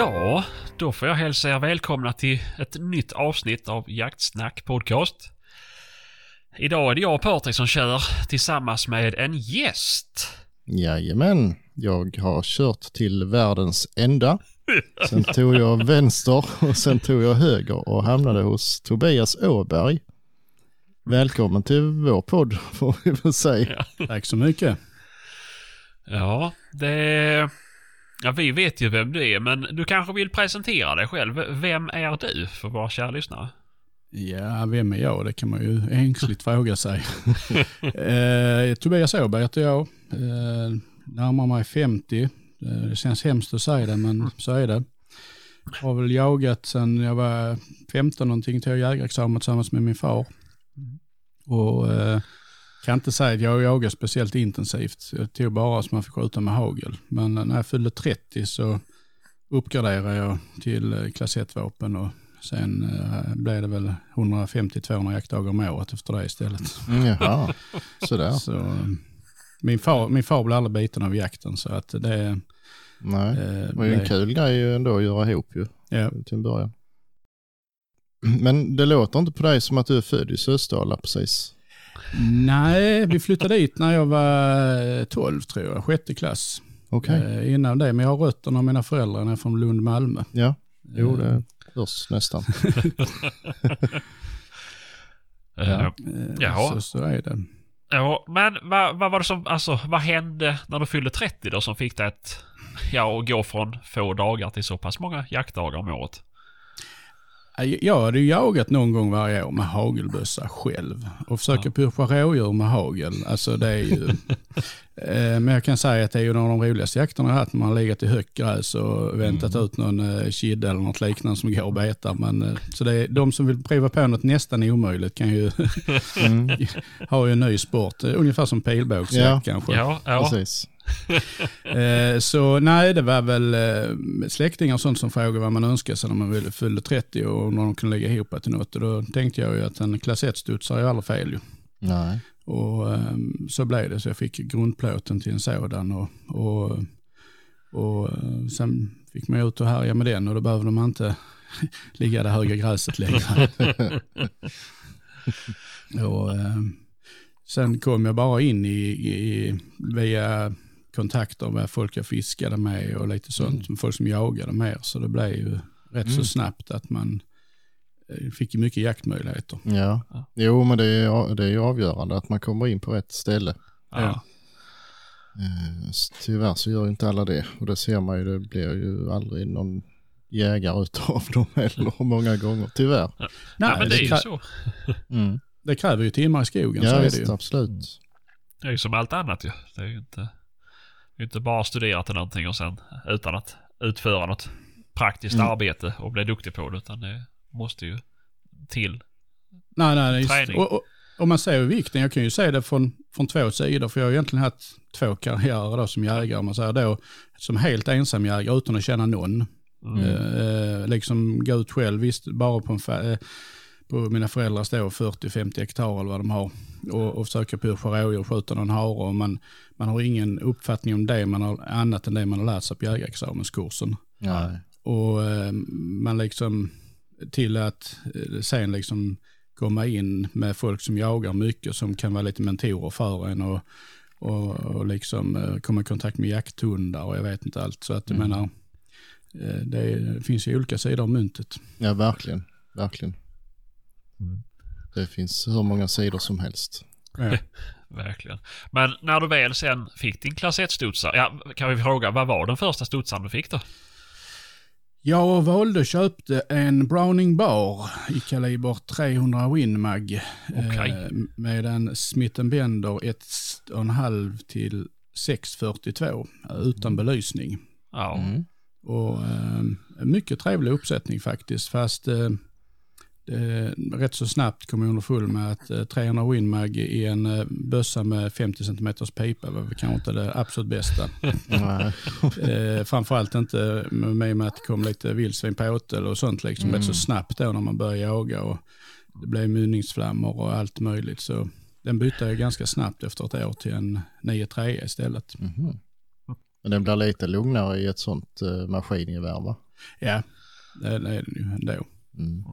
Ja, då får jag hälsa er välkomna till ett nytt avsnitt av Jaktsnack Podcast. Idag är det jag och Patrik som kör tillsammans med en gäst. Jajamän, jag har kört till världens ända. Sen tog jag vänster och sen tog jag höger och hamnade hos Tobias Åberg. Välkommen till vår podd får vi väl säga. Tack så mycket. Ja, det... Ja, vi vet ju vem du är, men du kanske vill presentera dig själv. Vem är du för våra kära lyssnare? Ja, vem är jag? Det kan man ju ängsligt fråga sig. eh, Tobias Åberg heter jag. Eh, närmar mig 50. Eh, det känns hemskt att säga det, men så är det. Har väl jagat sedan jag var 15 någonting till jägarexamen tillsammans med min far. Och eh, kan inte säga att jag jagar speciellt intensivt. Jag tog bara som man fick skjuta med hagel. Men när jag fyllde 30 så uppgraderade jag till eh, klass 1-vapen och sen eh, blev det väl 150-200 jaktdagar om året efter det istället. Mm, Jaha, sådär. Så, eh, min, far, min far blev aldrig biten av jakten så att det... Nej, det var ju en kul grej ändå att göra ihop ju Ja, till en början. Men det låter inte på dig som att du är född i Sösdala precis. Nej, vi flyttade dit när jag var 12 tror jag, sjätte klass. Okej, Eh, innan det, men jag har rötterna av mina föräldrar är från Lund, Malmö. ja, jo Eh, det hörs nästan. Ja. Ja. eh. Så, så är det. Ja, men vad, vad var det som, alltså vad hände när du fyllde 30 då som fick dig att, ja, gå från få dagar till så pass många jaktdagar om året? Jag hade ju jagat någon gång varje år med hagelbössa själv och försöker pusha rådjur med hagel. Alltså det är ju... Eh, Men jag kan säga att det är ju en av de roligaste jakterna jag haft när man har legat i högt gräs och väntat ut någon eh, kid eller något liknande som går och betar. Men, eh, så det är, de som vill prova på något nästan omöjligt kan ju Mm, ha en ny sport. Ungefär som pilbågsjakt Ja. kanske. Ja, ja. precis. Eh, Så nej, det var väl eh, släktingar och sånt som frågade vad man önskade sig när man ville- fyllde 30 och när de kunde lägga ihop till något. Och då tänkte jag ju att en klass 1-studsare är ju aldrig fel ju. Nej, Och eh, så blev det, så jag fick grundplåten till en sådan. Och, och, och eh, sen fick man ut och härja med den och då behövde man inte ligga det höga gräset längre. och, eh, sen kom jag bara in i, i, via kontakter med folk jag fiskade med och lite sånt, med folk som jagade mer. Så det blev ju rätt så Mm. snabbt att man eh, fick mycket jaktmöjligheter. ja. Ja. Jo men det är, det är ju avgörande att man kommer in på rätt ställe. ja. Eh, Tyvärr så gör ju inte alla det och det ser man ju, det blir ju aldrig någon jägare utav dem heller många gånger, tyvärr. Nej, men det är ju så. Mm. det kräver ju timmar i skogen, så Ja är det ju. absolut. Det är ju som allt annat ju. Det är ju inte, det inte bara studera till någonting och sen utan att utföra något praktiskt Mm. arbete och bli duktig på det. Utan det måste ju till. Nej, nej, Träning. och, och, och man ju vikten, jag kan ju se det från, från två sidor, för jag har egentligen haft två karriärer då som jägare, om man säger då, som helt ensam jägare utan att känna någon. Mm. Eh, liksom gå ut själv, visst bara på, en eh, på mina föräldrars då 40-50 hektar eller vad de har och, och försöka pusha rådjur och skjuta någon hare och man, man har ingen uppfattning om det man har, annat än det man har lärt sig på jägarexamenskursen. Nej. Och eh, man liksom till att eh, sen liksom komma in med folk som jagar mycket som kan vara lite mentorer för en och, och, och liksom eh, komma i kontakt med jakthundar och jag vet inte allt. Så att jag Mm. menar, det finns ju olika sidor av myntet. Ja, verkligen. Verkligen. Mm. Det finns hur många sidor som helst. Verkligen. Men när du väl sen fick din klass 1-studsare, ja, kan vi fråga, vad var den första studsaren du fick då? Jag valde och köpte en Browning Bar i kaliber 300 Winmag. Okej. Eh, med en Smith Bender 1,5 till 642 eh, utan belysning. Ja. Mm. Och eh, mycket trevlig uppsättning faktiskt. Fast eh, eh, rätt så snabbt kom jag underfull med att eh, 300 Winmag i en eh, bössa med 50 cm pipa var väl kanske inte det absolut bästa. Eh, framförallt inte med, med att det kom lite vildsvin på åtel och sånt liksom Mm. rätt så snabbt då när man började jaga och det blev mynningsflammor och allt möjligt. Så den bytte jag ganska snabbt efter ett år till en 9-3 istället. Mhm. Men den blir lite lugnare i ett sånt uh, maskingevär va? Ja, det, det är den ju ändå. Mm.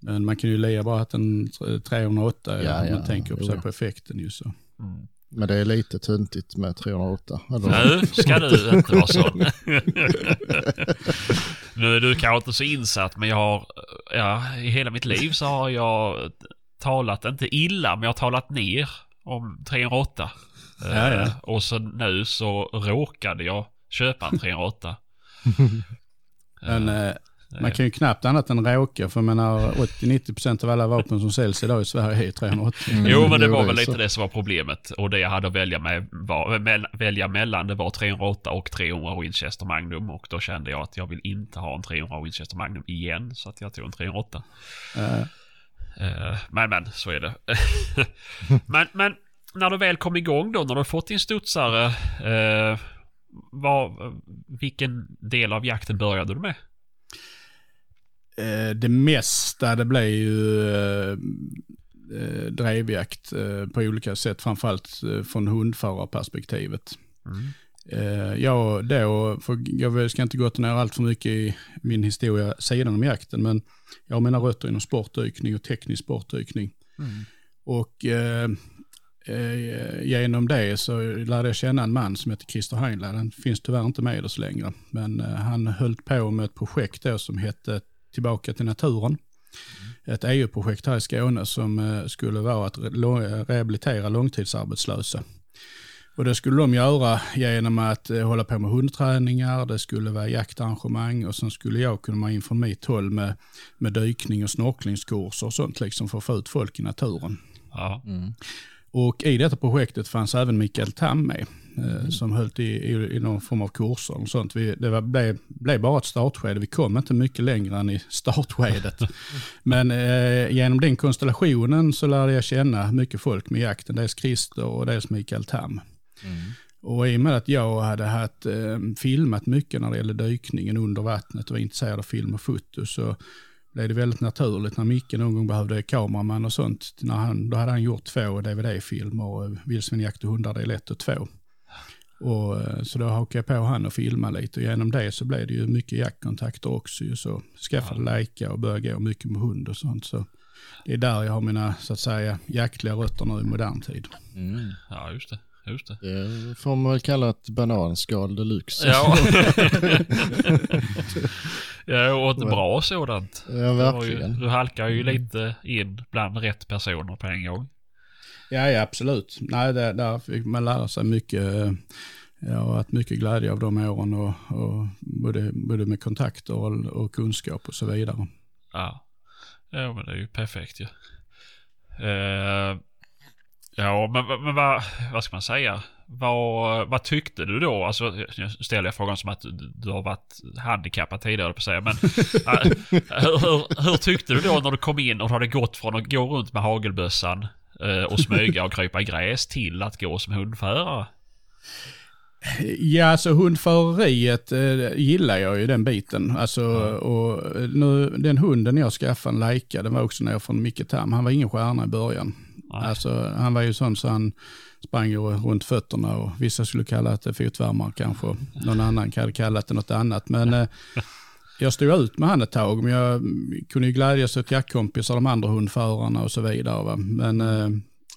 Men man kan ju lika bra att en 308 Ja, ja, man tänker på, sig på effekten ju så. Mm. Men det är lite töntigt med 308. Eller? Nu ska du inte vara sån. nu är du kanske inte så insatt men jag har, ja, i hela mitt liv så har jag talat, inte illa, men jag har talat ner om 308. Ja, ja. Eh, och så nu så råkade jag köpa en 308. Men Eh, eh, man kan ju knappt annat än råka, för jag menar 80-90% av alla vapen som säljs idag i Sverige är 380. Mm, Jo, men det var väl lite det som var problemet. Och det jag hade att välja, med var, mell- välja mellan det var 308 och 300 Winchester Magnum. Och då kände jag att jag vill inte ha en 300 Winchester Magnum igen. Så att jag tog en 308. Eh, Eh, men, men, så är det. men, men, när du väl kom igång då, när du fått din studsare. Eh, vad, vilken del av jakten började du med? Eh, det mesta det blev ju eh, eh, drevjakt eh, på olika sätt, framförallt eh, från hundförarperspektivet. Mm. Eh, jag då, för jag ska inte gå ner allt för mycket i min historia sidan om jakten, men jag har mina rötter inom sportdykning och teknisk sportdykning. Mm. Och eh, eh, genom det så lärde jag känna en man som heter Christer Heinlein. Han finns tyvärr inte med oss längre. Men eh, han höll på med ett projekt då som hette Tillbaka till naturen. Ett EU-projekt här i Skåne som eh, skulle vara att rehabilitera långtidsarbetslösa. Och det skulle de göra genom att eh, hålla på med hundträningar, det skulle vara jaktarrangemang och sen skulle jag komma in från mitt håll med, med dykning och snorklingskurser och sånt liksom för att få ut folk i naturen. Ja. Mm. Och i detta projektet fanns även Mikael Tam med, eh, som höll i, i, i någon form av kurser och sånt. Vi, det var, blev, blev bara ett startskede, vi kom inte mycket längre än i startskedet. Men eh, genom den konstellationen så lärde jag känna mycket folk med jakten, dels Christer och dels Mikael Tam. Mm. Och i och med att jag hade haft, eh, filmat mycket när det gäller dykningen under vattnet och var intresserad av film och foto så blev det väldigt naturligt när Micke någon gång behövde kameraman och sånt. När han, då hade han gjort två DVD-filmer, Vildsvin, jakt och hundar del 1 och 2. Och, eh, så då hakade jag på han och filmade lite och genom det så blev det ju mycket jaktkontakter också. Ju, så skaffade Leica och började gå mycket med hund och sånt. Så det är där jag har mina så att säga jaktliga rötter nu i modern tid. Mm. ja, just det. Just det. Det får man väl kalla ett bananskal deluxe. Ja. ja, och ett bra sådant. Ja, Det var ju, verkligen. du halkar ju lite in bland rätt personer på en gång. Ja, ja absolut. Nej, där, där fick man lära sig mycket. Jag har haft mycket glädje av de åren och, och både, både med kontakter och, och kunskap och så vidare. Ja. Ja, men det är ju perfekt ju. Eh, ja, men, men, vad, vad ska man säga? Vad, vad tyckte du då? Alltså, jag ställer jag frågan som att du, du har varit handikappad tidigare, på säga. Men eh, hur, hur, hur tyckte du då när du kom in och hade gått från att gå runt med hagelbössan och smyga och krypa gräs till att gå som hundförare? Ja, alltså hundföreriet eh, gillar jag ju den biten. Alltså, och nu, den hunden jag skaffade, en Leica, den var också nere från Micke Tam. Han var ingen stjärna i början. Nej. Alltså, han var ju sån så han sprang runt fötterna och vissa skulle kalla det fotvärmare kanske. Någon annan hade kallat det något annat. Men eh, jag stod ut med han ett tag, men jag kunde ju glädjas åt jaktkompisar, de andra hundförarna och så vidare. Va? Men, eh,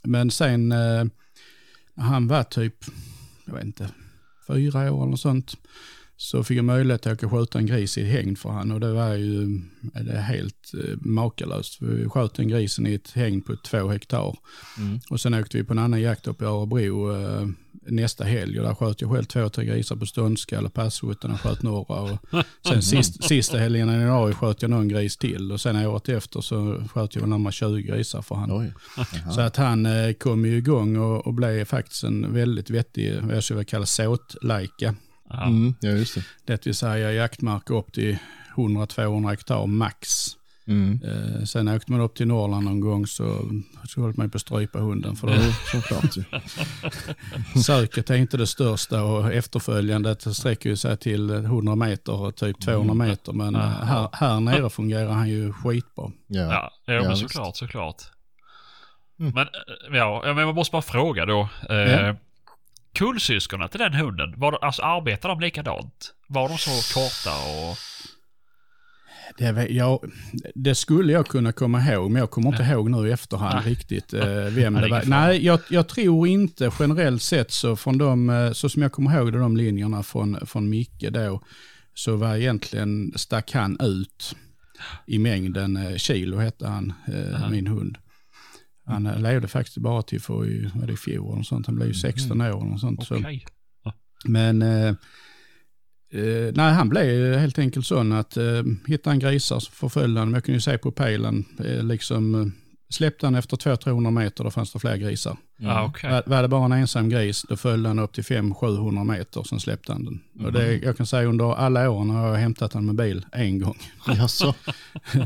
men sen eh, han var typ, jag vet inte, fyra år eller något sånt, så fick jag möjlighet att åka och skjuta en gris i ett hägn för han och det var ju det är helt eh, makalöst. Vi sköt den grisen i ett hägn på två hektar. Mm. Och sen åkte vi på en annan jakt upp i Örebro eh, nästa helg och där sköt jag själv två, tre grisar på ståndskall och passkytten och sköt några. Och sen sist, sista helgen i januari sköt jag någon gris till och sen året efter så sköt jag närmare 20 grisar för han. Så att han eh, kom ju igång och, och blev faktiskt en väldigt vettig, vad jag skulle vilja kalla såtlajka. Ja. Mm. Ja, just det. Det vill säga jaktmarker upp till 100-200 hektar max. Mm. Eh, sen åkte man upp till Norrland någon gång så, så höll man på att strypa hunden. För såklart ju. söket är inte det största och efterföljandet sträcker ju sig till 100 meter, typ 200 meter. Men här, här nere fungerar han ju skitbra. Ja. Ja, ja, men såklart, såklart. Mm. Men, eh, ja, men man måste bara fråga då. Eh, Ja. Kullsyskonen till den hunden, var, alltså, arbetar de likadant? Var de så korta och... Det, jag, det skulle jag kunna komma ihåg, men jag kommer inte ihåg nu i efterhand Nej. riktigt eh, vem det var. Nej, jag, jag tror inte generellt sett så från de, eh, så som jag kommer ihåg det, de linjerna från, från Micke då, så var egentligen, stack han ut i mängden. Eh, Kilo hette han, eh, min hund. Han eh, levde faktiskt bara till för i, vad är det, i fjol och sånt. Han blev ju 16 år och sånt. Så. Okej. Men eh, eh, nej, han blev helt enkelt sån att eh, hittade han grisar så förföljde han. Men jag kunde ju se på pejlen, eh, liksom eh, släppte han efter 200-300 meter, då fanns det fler grisar. Ja, okej. Var, var det bara en ensam gris, då följde han upp till 500-700 meter, sen släppte han den. Och det, jag kan säga under alla åren har jag hämtat den med bil en gång. Jaså?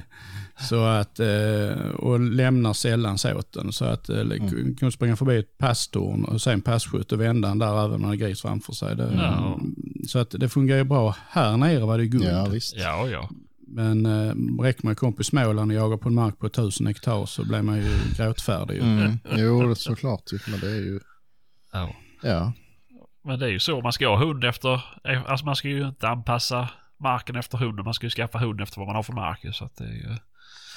Så att, eh, och lämnar sällan så åt den. Så att eh, Mm. kunde springa förbi ett passtorn och sen passkytt och vända den där även man har gris framför sig. Det, Ja. Så att det fungerar ju bra. Här nere var det guld. Ja, visst. Ja, ja. Men eh, räcker man kom på Småland och jagar på en mark på 1000 hektar så blir man ju gråtfärdig. Mm. Jo, det är såklart. Men det är ju... ja. Ja. Men det är ju så, man ska ha hund efter, alltså man ska ju inte anpassa marken efter hunden, man ska ju skaffa hund efter vad man har för mark. Så att det är ju,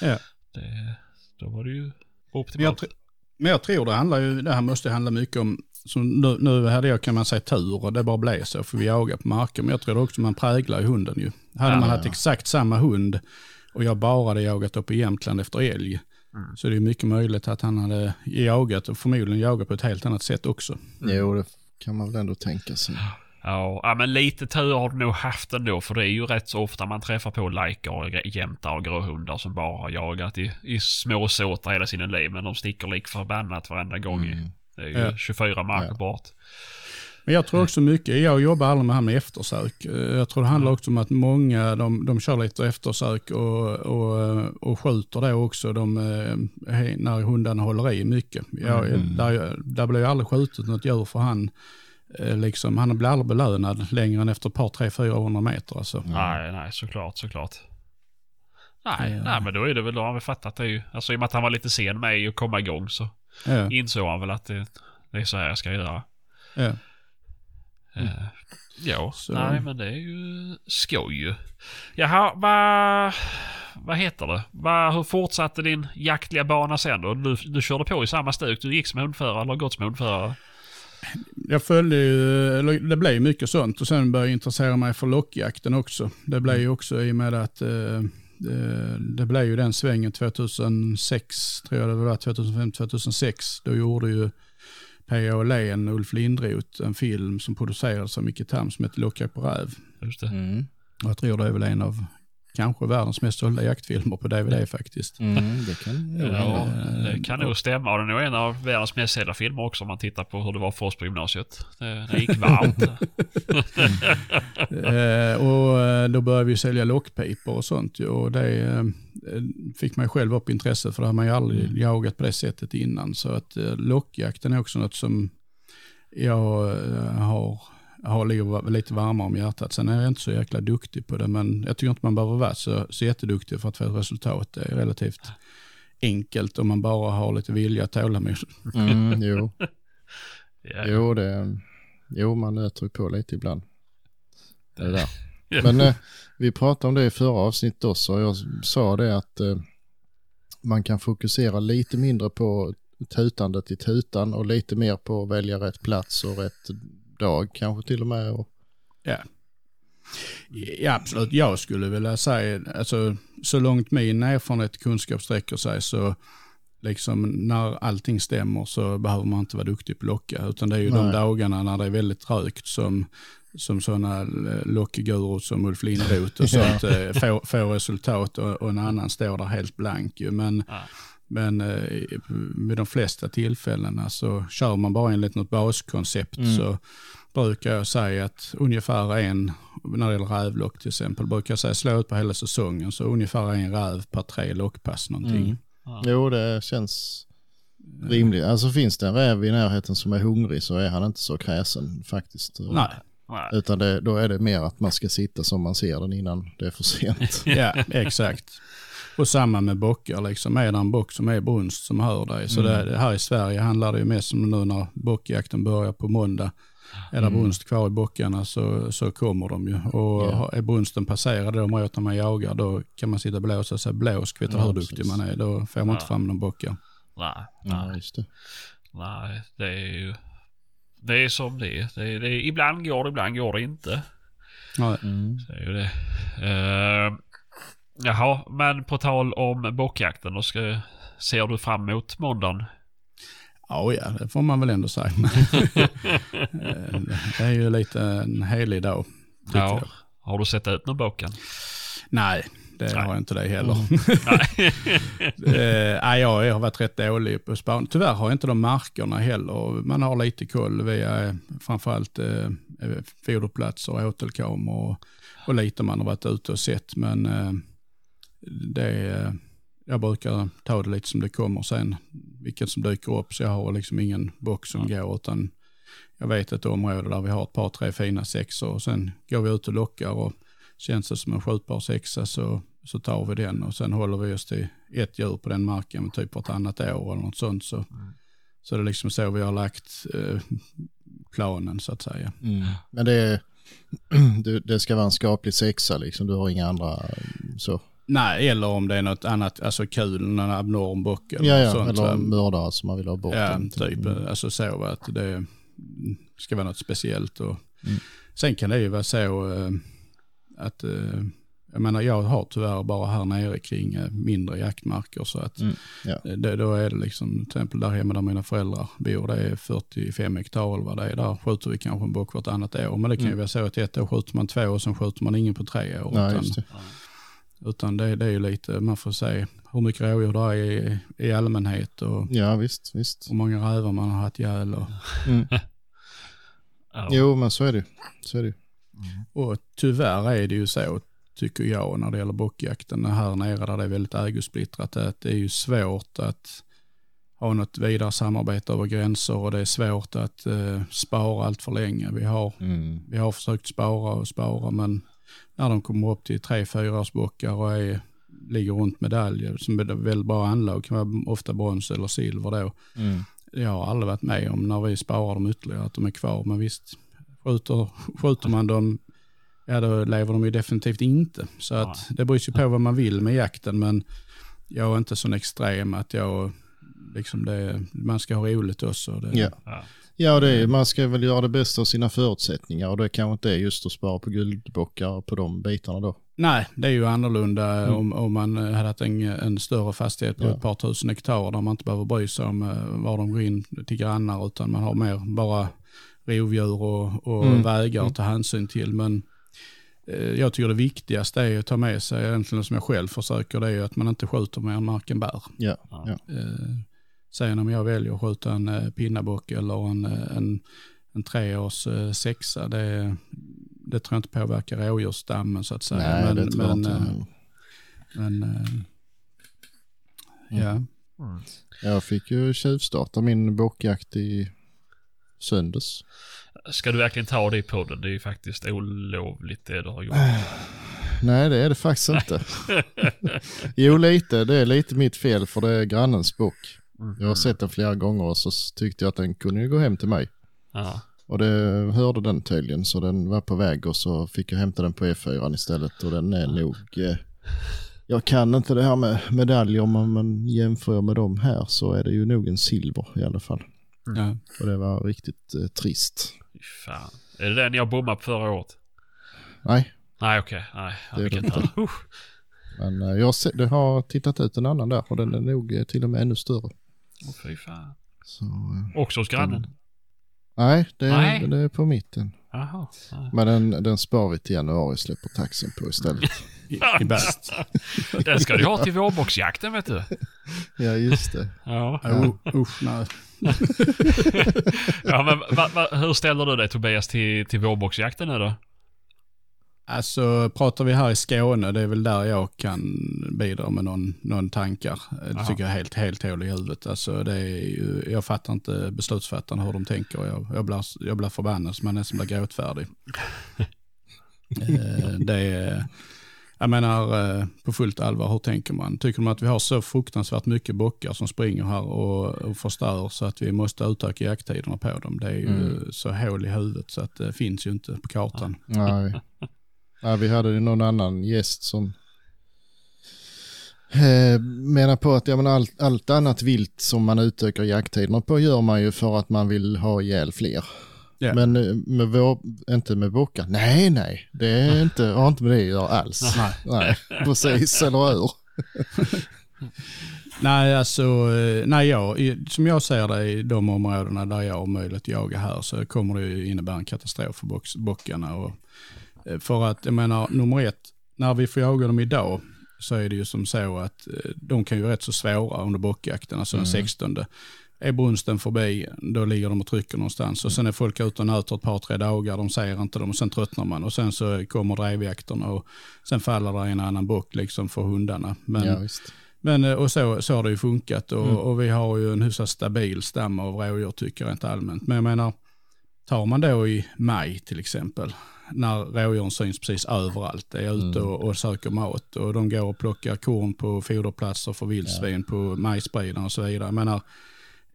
Ja. det, då var det ju Men jag, optimalt. tr- men jag tror det handlar ju, det här måste handla mycket om, som nu, nu hade jag kan man säga tur och det bara blev så för vi jagar på marker. Men jag tror också man präglar ju hunden ju. Hade Ja, man ja. haft exakt samma hund och jag bara hade jagat uppe i Jämtland efter älg. Mm. Så det är mycket möjligt att han hade jagat och förmodligen jagat på ett helt annat sätt också. Jo, det kan man väl ändå tänka sig. Ja, men lite tur har du nog haft ändå, för det är ju rätt så ofta man träffar på lajkar och jämtar och gråhundar som bara har jagat i, i småsåtar hela sina liv, men de sticker lik förbannat varenda gång. Mm. Det är ju Ja. 24 marker Ja. bort. Men jag tror också mycket, jag jobbar aldrig med det här med eftersök. Eh, Jag tror det handlar också om att många, de, de kör lite eftersök och, och, och skjuter då också de, eh, när hundarna håller i mycket. Jag, Mm. där, där blir ju aldrig skjutet något djur för han, eh, liksom, han blir aldrig belönad längre än efter ett par, tre, 400 meter. Alltså. Nej, nej, såklart, såklart. Nej, Ja. nej, men då är det väl, då har vi fattat det ju. Alltså i och med att han var lite sen med att komma igång så Ja, insåg han väl att det, det är så här jag ska göra. ja. Eh, ja, Så- nej men det är ju skoj ju. Jaha, vad, vad heter det? Vad, hur fortsatte din jaktliga bana sen då? Du, du körde på i samma stuk, du gick som hundförare eller gått som hundförare? Jag följde ju, det blev mycket sånt och sen började jag intressera mig för lockjakten också. Det blev ju också i och med att eh, det, det blev ju den svängen 2006, tror jag det var, 2005-2006. Då gjorde ju P.A. Och Ulf Lindroth en film som producerades av Micke Tam som heter Lockjakt på räv. Just det. Mm. Och jag tror det är väl en av kanske världens mest sålda jaktfilmer på DVD faktiskt. Mm, det kan Ja, hända. det kan nog stämma. Och det är nog en av världens mest sedda filmer också om man tittar på hur det var för oss på gymnasiet. Det, det gick varmt. Eh, och eh, då började vi sälja lockpipor och sånt. Och det eh, fick man själv upp intresse för det har man ju aldrig jagat på det sättet innan. Så att eh, lockjakten är också något som jag eh, har, har ligger lite varmare om hjärtat. Sen är jag inte så jäkla duktig på det, men jag tycker inte man behöver vara så, så jätteduktig för att få ett resultat. Det är relativt enkelt om man bara har lite vilja och tålamod. Mm, jo. Ja, Jo, det, jo, man nöter på lite ibland. Det där. Men eh, vi pratade om det i förra avsnittet också. Jag sa det att eh, man kan fokusera lite mindre på tutandet i tutan och lite mer på att välja rätt plats och rätt dag kanske till och med. Och, Ja. ja, absolut. Jag skulle vilja säga, alltså, så långt min erfarenhet och kunskap sträcker sig så liksom när allting stämmer så behöver man inte vara duktig på locka. Utan det är ju de Nej. dagarna när det är väldigt rökt som, som sådana lockguror som Ulf Lindroth och sånt eh, får, får resultat och, och en annan står där helt blank. Men, Ja. Men eh, med de flesta tillfällena så kör man bara enligt något baskoncept Mm. så brukar jag säga att ungefär en, när det gäller rävlock till exempel, brukar jag säga slå ut på hela säsongen så ungefär en räv per tre lockpass någonting. Mm. Ja. Jo, det känns rimligt. Alltså finns det en räv i närheten som är hungrig så är han inte så kräsen faktiskt. Nej. Nej. Utan det, då är det mer att man ska sitta som man ser den innan det är för sent. Ja, exakt. Och samma med bockar, liksom. är det en bock som är brunst som hör dig. Så Mm. det, här i Sverige handlar det ju mest om nu när bockjakten börjar på måndag. Är det Mm. brunst kvar i bockarna så, så kommer de ju. Och Ja. är brunsten passerad de åter man jagar, då kan man sitta och blåsa sig blås, kvittar Ja, hur duktig precis. man är. Då får man inte Ja. fram någon bockar. Nej, Ja, nej, just det. nej. Det är ju... Det är som det är. Det är, det är ibland går det, ibland går det inte. Ja, Mm. Det är ju det. Uh, jaha, men på tal om bockjakten. Då ska, ser du fram emot måndagen? ja, ja, det får man väl ändå säga. Eh, det är ju lite en helig dag. Ja. jag. Har du sett ut någon bocken? Nej, det Nej. har jag inte det heller. Nej. Eh, jag har varit rätt dålig på span. Tyvärr har jag inte de markerna heller. Man har lite koll via eh, framförallt eh, eh, foderplatser, åtelkameror och, och lite man har varit ute och sett. Men eh, det jag brukar ta det lite som det kommer sen, vilket som dyker upp. Så jag har liksom ingen box som går, utan jag vet ett område där vi har ett par, tre fina sexor och sen går vi ut och lockar och känns det som en skjutbar sexa så, så tar vi den och sen håller vi oss till ett djur på den marken typ vartannat år eller något sånt. Så, så det är liksom så vi har lagt eh, planen så att säga. Mm. Men det, är, det ska vara en skaplig sexa liksom, du har inga andra mm, så. Nej, eller om det är något annat, alltså kul, någon abnorm bock eller Ja, ja, sånt. eller mördare som man vill ha bort. Ja, den. typ. Mm. Alltså så att det ska vara något speciellt. Och Mm. Sen kan det ju vara så eh, att, eh, jag menar jag har tyvärr bara här nere kring eh, mindre jaktmarker så att Mm, ja. det, då är det liksom, till exempel där hemma där mina föräldrar bor, det är 45 hektar eller vad det är. Där skjuter vi kanske en bock vartannat år. Men det kan ju Mm. vara så att ett år skjuter man två och sen skjuter man ingen på tre år. Nej, utan det. det, är ju lite, man får se hur mycket rådjur det är i, i allmänhet och Ja, visst, visst. hur många rävar man har haft ihjäl. Och, Mm. Ja. Jo, men så är det Så är det och tyvärr är det ju så, tycker jag, när det gäller bockjakten här nere där det är väldigt ägosplittrat, att det är ju svårt att ha något vidare samarbete över gränser och det är svårt att eh, spara allt för länge. Vi har, mm. vi har försökt spara och spara, men när de kommer upp till tre, fyra års bockar och är, ligger runt medaljer, som är väldigt bra anlag, kan vara ofta brons eller silver då, Mm. jag har aldrig varit med om när vi sparar dem ytterligare att de är kvar. Men visst, skjuter, skjuter man dem, ja då lever de ju definitivt inte. Så att det beror ju på vad man vill med jakten. Men jag är inte så extrem att jag, liksom det, man ska ha roligt också. Det, Ja. Ja. Det är, man ska väl göra det bästa av sina förutsättningar och det kanske inte är just att spara på guldbockar på de bitarna då. Nej, det är ju annorlunda Mm. om, om man hade haft en, en större fastighet på Ja. ett par tusen hektar där man inte behöver bry sig om eh, var de går in till grannar utan man har mer bara rovdjur och, och Mm. vägar att ta hänsyn till. Men eh, jag tycker det viktigaste är att ta med sig, egentligen som jag själv försöker, det är att man inte skjuter mer än marken bär. Ja. ja. Eh, sen om jag väljer att skjuta en eh, pinnabock eller en, eh, en, en treårs eh, sexa, det, det tror jag inte påverkar rådjursstammen så att säga. Nej, men, det tror jag men, inte. eh, heller. men ja. Mm. Jag fick ju tjuvstarta min bockjakt i söndags. Ska du verkligen ta det i podden? Det är ju faktiskt olovligt det du har gjort. Nej, det är det faktiskt inte. jo, lite. Det är lite mitt fel för det är grannens bock. Jag har sett den flera gånger och så tyckte jag att den kunde ju gå hem till mig. Ja. Och det hörde den tydligen så den var på väg och så fick jag hämta den på E4 istället och den är nog... Eh, jag kan inte det här med medaljer men, men jämför jag med dem här så är det ju nog en silver i alla fall. Ja. Och det var riktigt eh, trist. Fan. Är det den jag bommade på förra året? Nej, Nej okej. Nej. Ja, Det är det inte. men eh, jag har, se- det har tittat ut en annan där och den är nog eh, till och med ännu större. Åh, fy fan. Så, eh, Också hos grannen? nej, det är, Nej. det är på mitten. Jaha. Ja. Men den, den spar vi till januari släpper taxen på istället. I, i bäst. Den ska du ha till vårboxjakten vet du. ja, just det. Ja. Oh, usch, nej. ja men va, va, hur ställer du dig Tobias till, till vårboxjakten nu då? Alltså pratar vi här i Skåne, det är väl där jag kan bidra med någon, någon tankar. Det Jaha. tycker jag är helt, helt hål i huvudet. Alltså det är ju, jag fattar inte beslutsfattarna hur de tänker. Jag, jag, blir, jag blir förbannad så man nästan blir gråtfärdig. Eh, det är, Jag menar eh, på fullt allvar, hur tänker man? Tycker man att vi har så fruktansvärt mycket bockar som springer här och, och förstör så att vi måste utöka jakttiderna på dem? Det är ju Mm. så hål i huvudet så att det finns ju inte på kartan. Nej. Nej, vi hade ju någon annan gäst som eh, menar på att ja, men allt, allt annat vilt som man utökar jakttiderna på gör man ju för att man vill ha ihjäl fler. Ja. Men eh, med vår, inte med bockar. Nej, nej, det är inte, har inte med det att göra alls. Nej. nej precis, eller hur? Nej, alltså, eh, nej, jag, som jag ser det i de områdena där jag har möjlighet att jaga här så kommer det ju innebära en katastrof för box, bockarna. Och, för att, jag menar, nummer ett, när vi får jaga dem idag så är det ju som så att eh, de kan ju vara rätt så svåra under bockjakten, alltså den 16. Är brunsten förbi, då ligger de och trycker någonstans. Och sen är folk ute och nöter ett par, tre dagar, de ser inte dem och sen tröttnar man. Och sen så kommer drevjakterna och sen faller det en annan bock liksom för hundarna. Men, Ja, men eh, och så, så har det ju funkat och, Mm. och vi har ju en hyfsat stabil stam av rådjur tycker jag rent allmänt. Men jag menar, tar man då i maj till exempel, när rådjuren syns precis överallt, är ute Mm. och, och söker mat och de går och plockar korn på foderplatser för vildsvin, på majsspridare och så vidare. Jag menar,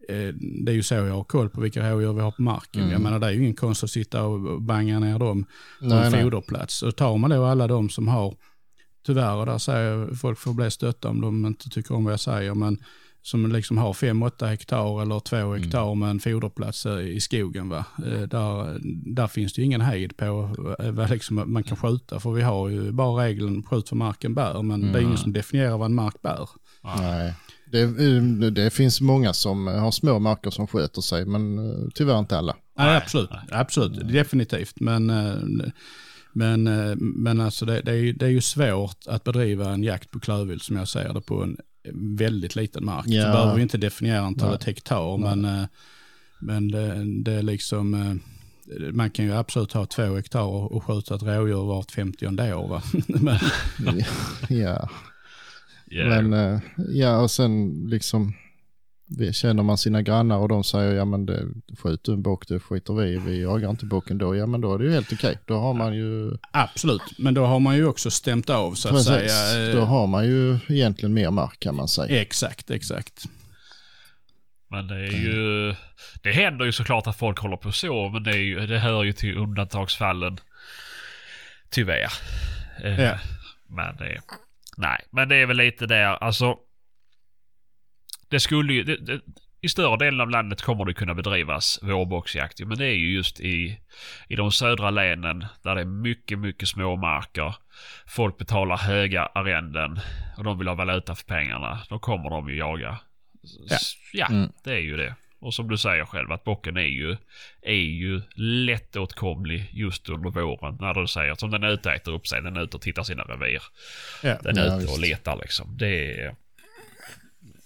eh, det är ju så jag har koll på vilka rådjur vi har på marken. Mm. Jag menar det är ju ingen konst att sitta och banga ner dem på Nej, en foderplats. Och tar man då alla de som har, tyvärr, och där säger folk får bli stötta om de inte tycker om vad jag säger, men som liksom har 5-8 hektar eller 2 Mm. hektar med en foderplats eh, i skogen. Va? Eh, Där, där finns det ju ingen hejd på eh, vad liksom man kan skjuta. För vi har ju bara regeln skjut för marken bär, men det är Mm. ingen som definierar vad en mark bär. Nej. Det, det finns många som har små marker som sköter sig, men tyvärr inte alla. Nej, absolut. absolut. Definitivt. Men, men, men alltså det, det, är, ju- det är ju svårt att bedriva en jakt på klövvilt som jag ser det på en väldigt liten mark. Ja. Så behöver vi inte definiera antalet hektar, men, eh, men det, det är liksom... eh, Man kan ju absolut ha två hektar och skjuta ett rådjur vart 50 år. Va? Men, Ja, Yeah. men eh, ja och sen liksom känner man sina grannar och de säger ja men det, skjut du en bock det skiter vi i, vi jagar inte bocken då, ja men då är det ju helt okej. Då har man ju, absolut, men då har man ju också stämt av så att precis, säga. eh, då har man ju egentligen mer mark kan man säga. Exakt, exakt. Men det är ju... Det händer ju såklart att folk håller på så, men det, är ju, det hör ju till undantagsfallen. Tyvärr. Eh, Ja. Men det... Nej, men det är väl lite där, alltså... Det skulle ju... Det, det, I större delen av landet kommer det kunna bedrivas vårboxjakt men det är ju just i, i de södra länen där det är mycket, mycket småmarker. Folk betalar höga arrenden och de vill ha valuta för pengarna. Då kommer de ju jaga. Ja. ja Mm. det är ju det. Och som du säger själv att bocken är ju, är ju lättåtkomlig just under våren. När du säger som den är ute och äter upp sig, den är ute och tittar sina revir. Ja. Den är Ja, ute och letar liksom. Det är...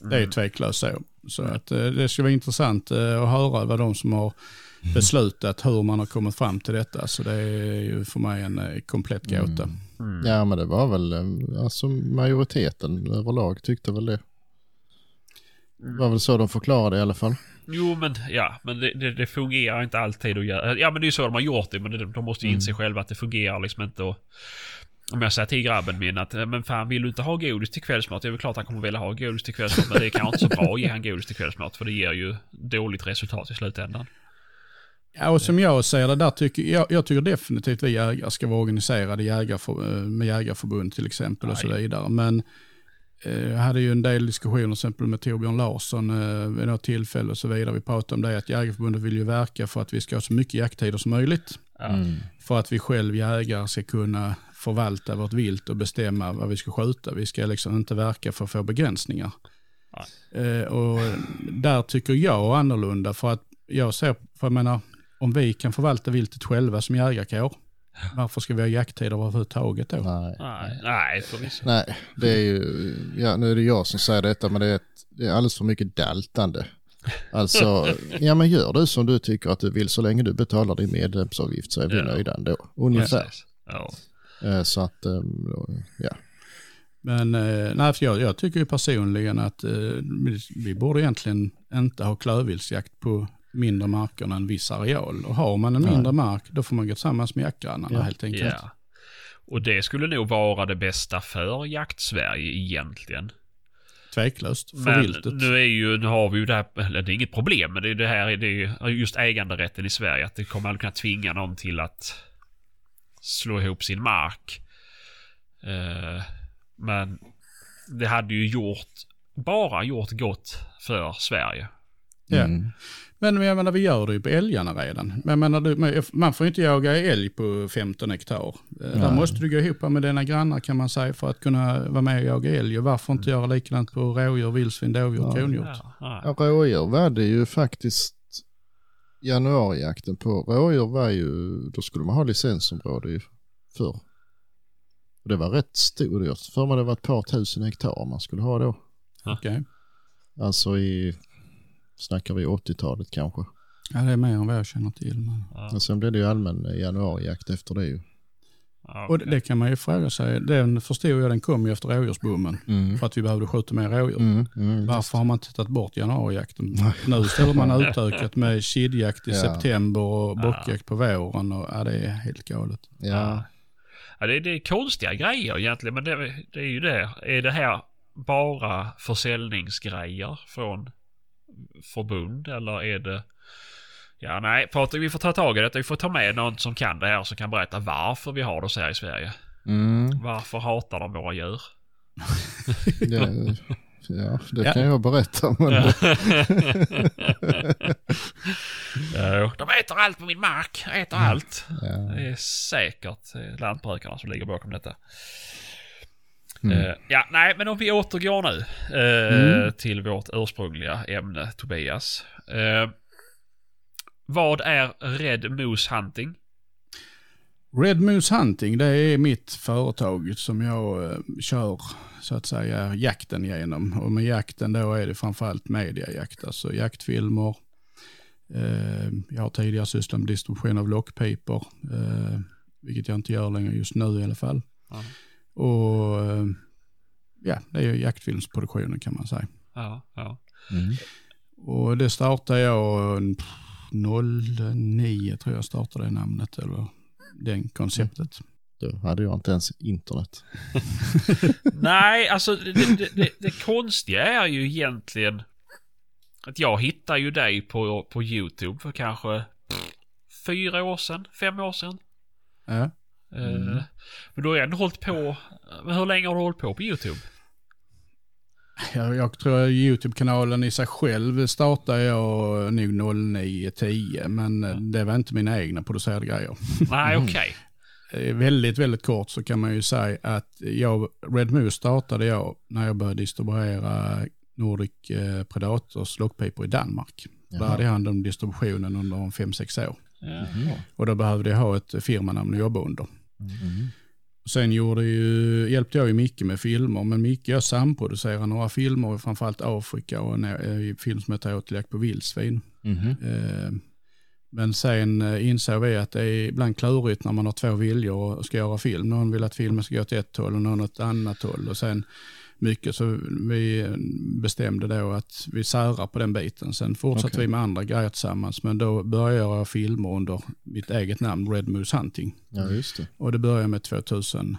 Det är ju tveklöst så. Så att, eh, det ska vara intressant eh, att höra vad de som har beslutat hur man har kommit fram till detta. Så det är ju för mig en eh, komplett gåta. Mm. Ja men det var väl, alltså majoriteten överlag tyckte väl det. Det var väl så de förklarade i alla fall. Jo men ja, men det, det, det fungerar inte alltid att göra. Ja men det är ju så de har gjort det, men de måste ju inse själva att det fungerar liksom inte och om jag säger till grabben min att eh, men fan vill du inte ha godis till kvällsmat? Det är väl klart han kommer vilja ha godis till kvällsmat men det är kanske inte så bra att ge han godis till kvällsmat för det ger ju dåligt resultat i slutändan. Ja, och som jag ser det, där tycker, jag, jag tycker definitivt vi jägare ska vara organiserade jägarför, eh, med jägarförbund till exempel och så Nej. vidare. Men eh, jag hade ju en del diskussioner till exempel med Torbjörn Larsson eh, vid något tillfälle och så vidare. Vi pratade om det att Jägarförbundet vill ju verka för att vi ska ha så mycket jakttider som möjligt. Mm. För att vi själv jägare ska kunna förvalta vårt vilt och bestämma vad vi ska skjuta. Vi ska liksom inte verka för att få begränsningar. Eh, och där tycker jag annorlunda för att jag ser, för jag menar, om vi kan förvalta viltet själva som jägarkår, varför ska vi ha jakttider överhuvudtaget då? Nej. Nej, nej förvisso. Nej, det är ju, ja nu är det jag som säger detta men det är, ett, det är alldeles för mycket daltande. Alltså, ja men gör du som du tycker att du vill så länge du betalar din medlemsavgift så är vi Ja. nöjda ändå. Ungefär. Precis. Ja. Eh, Så att, eh, ja. Men eh, nej, för jag, jag tycker ju personligen att vi, borde egentligen inte ha klövviltsjakt på mindre marker än viss areal. Och har man en Nej. mindre mark, då får man gå tillsammans med jaktgrannarna Ja. helt enkelt. Ja. Och det skulle nog vara det bästa för jakt-Sverige egentligen. Tveklöst. För Men viltet. nu är ju, nu har vi ju det här, eller det är inget problem, men det är det här, det är ju just äganderätten i Sverige. Att det kommer aldrig kunna tvinga någon till att slå ihop sin mark. Eh, men det hade ju gjort, bara gjort gott för Sverige. Ja. Mm. Men jag menar, vi gör det ju på älgarna redan. Men menar, man får ju inte jaga älg på 15 hektar. Eh, Där Nej. måste du gå ihop med dina grannar kan man säga för att kunna vara med och jaga älg. Och varför inte göra likadant på rådjur, vildsvin, dovhjort, Ja. kronhjort? Ja, ja. Ja, rådjur var det ju faktiskt januarijakten på. Rådjur var ju, då skulle man ha licensområde ju förr. Och det var rätt stort. Jag för mig det var ett par tusen hektar man skulle ha då. Okej. Alltså i, snackar vi 80-talet kanske. Ja, det är mer än vad jag känner till. Men... Ja, Men sen blev det ju allmän januarijakt efter det ju. Ja, Och det, kan man ju fråga sig. Den förstod jag, den kom ju efter rådjursbommen. Mm. För att vi behövde skjuta mer rådjur. Mm, mm. Varför har man inte tagit bort januarijakten? Nu ställer man utökat med kidjakt i Ja. september och bockjakt på våren. Och, ja, det är helt galet. Ja, Ja, det, det är konstiga grejer egentligen, men det, det är ju det. Är det här bara försäljningsgrejer från förbund eller är det... Ja, nej, Patrik, vi får ta tag i detta. Vi får ta med någon som kan det här som kan berätta varför vi har det så här i Sverige. mm. Varför hatar de våra djur? det, ja, det Ja. kan jag berätta. Men Ja. De äter allt på min mark. Äter allt. ja. Det är säkert lantbrukarna som ligger bakom detta. Mm. Eh, ja, nej, men om vi återgår nu eh, Mm. till vårt ursprungliga ämne, Tobias. Eh, vad är Red Moose Hunting? Red Moose Hunting, det är mitt företag som jag eh, kör så att säga jakten genom. Och med jakten då är det framförallt mediajakt, alltså jaktfilmer. Eh, jag har tidigare sysslat med distribution av lockpipor, eh, vilket jag inte gör längre just nu i alla fall. Ja. Och eh, ja, det är ju jaktfilmsproduktionen kan man säga. Ja, ja. Mm. Och det startade jag eh, 09 tror jag startade det namnet eller den konceptet. Då hade jag inte ens internet. Nej, alltså det, det, det, det konstiga är ju egentligen att jag hittar ju dig på, på YouTube för kanske pff, fyra år sedan, fem år sedan. Ja. Eh, Men du har ändå hållit på. Men hur länge har du hållit på på YouTube? Jag, jag tror att YouTube-kanalen i sig själv startade jag nog 09-10, men det var inte mina egna producerade grejer. Nej, okej. Eh, Väldigt, väldigt kort så kan man ju säga att jag, Red Moose startade jag när jag började distribuera Nordic eh, Predators lockpipor i Danmark. Där Jaha. hade jag hand om distributionen under 5-6 år. Ja. Och då behövde jag ha ett firmanamn att jobba under. Mm. Sen gjorde ju, hjälpte jag ju Micke med filmer, men Micke jag samproducerar några filmer, framförallt Afrika och en eh, film som heter Återjakt på vildsvin. Mhm. Eh, Men sen eh, insåg vi att det är ibland klurigt när man har två viljor och ska göra film. Någon vill att filmen ska gå åt ett håll och någon åt ett annat håll. Och sen mycket så vi bestämde då att vi särar på den biten. Sen fortsatte Okej. vi med andra grejer tillsammans. Men då började jag filmer under mitt eget namn, Red Moose Hunting. Ja, just det. Och det började med 2012.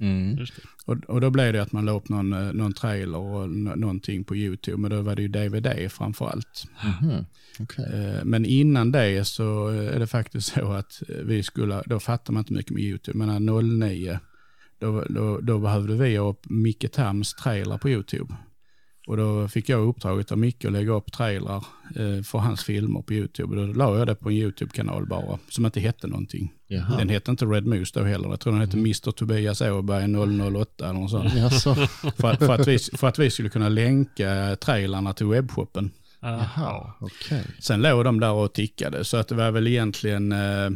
Mm. Och, och då blev det att man la upp någon, eh, någon trailer och någonting på YouTube. Men då var det ju DVD framför allt. Mhm. Okej. Eh, Men innan det så är det faktiskt så att vi skulle, då fattar man inte mycket med YouTube. Men 09, då, då, då behövde vi ha upp Micke Tams trailer på YouTube. Och då fick jag uppdraget av Micke att lägga upp trailrar eh, för hans filmer på YouTube. Och då la jag det på en YouTube-kanal bara, som inte hette någonting. Jaha. Den hette inte Red Moose då heller. Jag tror den hette Mr. Tobias Åberg 008 eller något sånt. Jaså? för, för, att vi, för att vi skulle kunna länka trailarna till webbshoppen. Jaha. Jaha, okej. Sen låg de där och tickade, så att det var väl egentligen eh,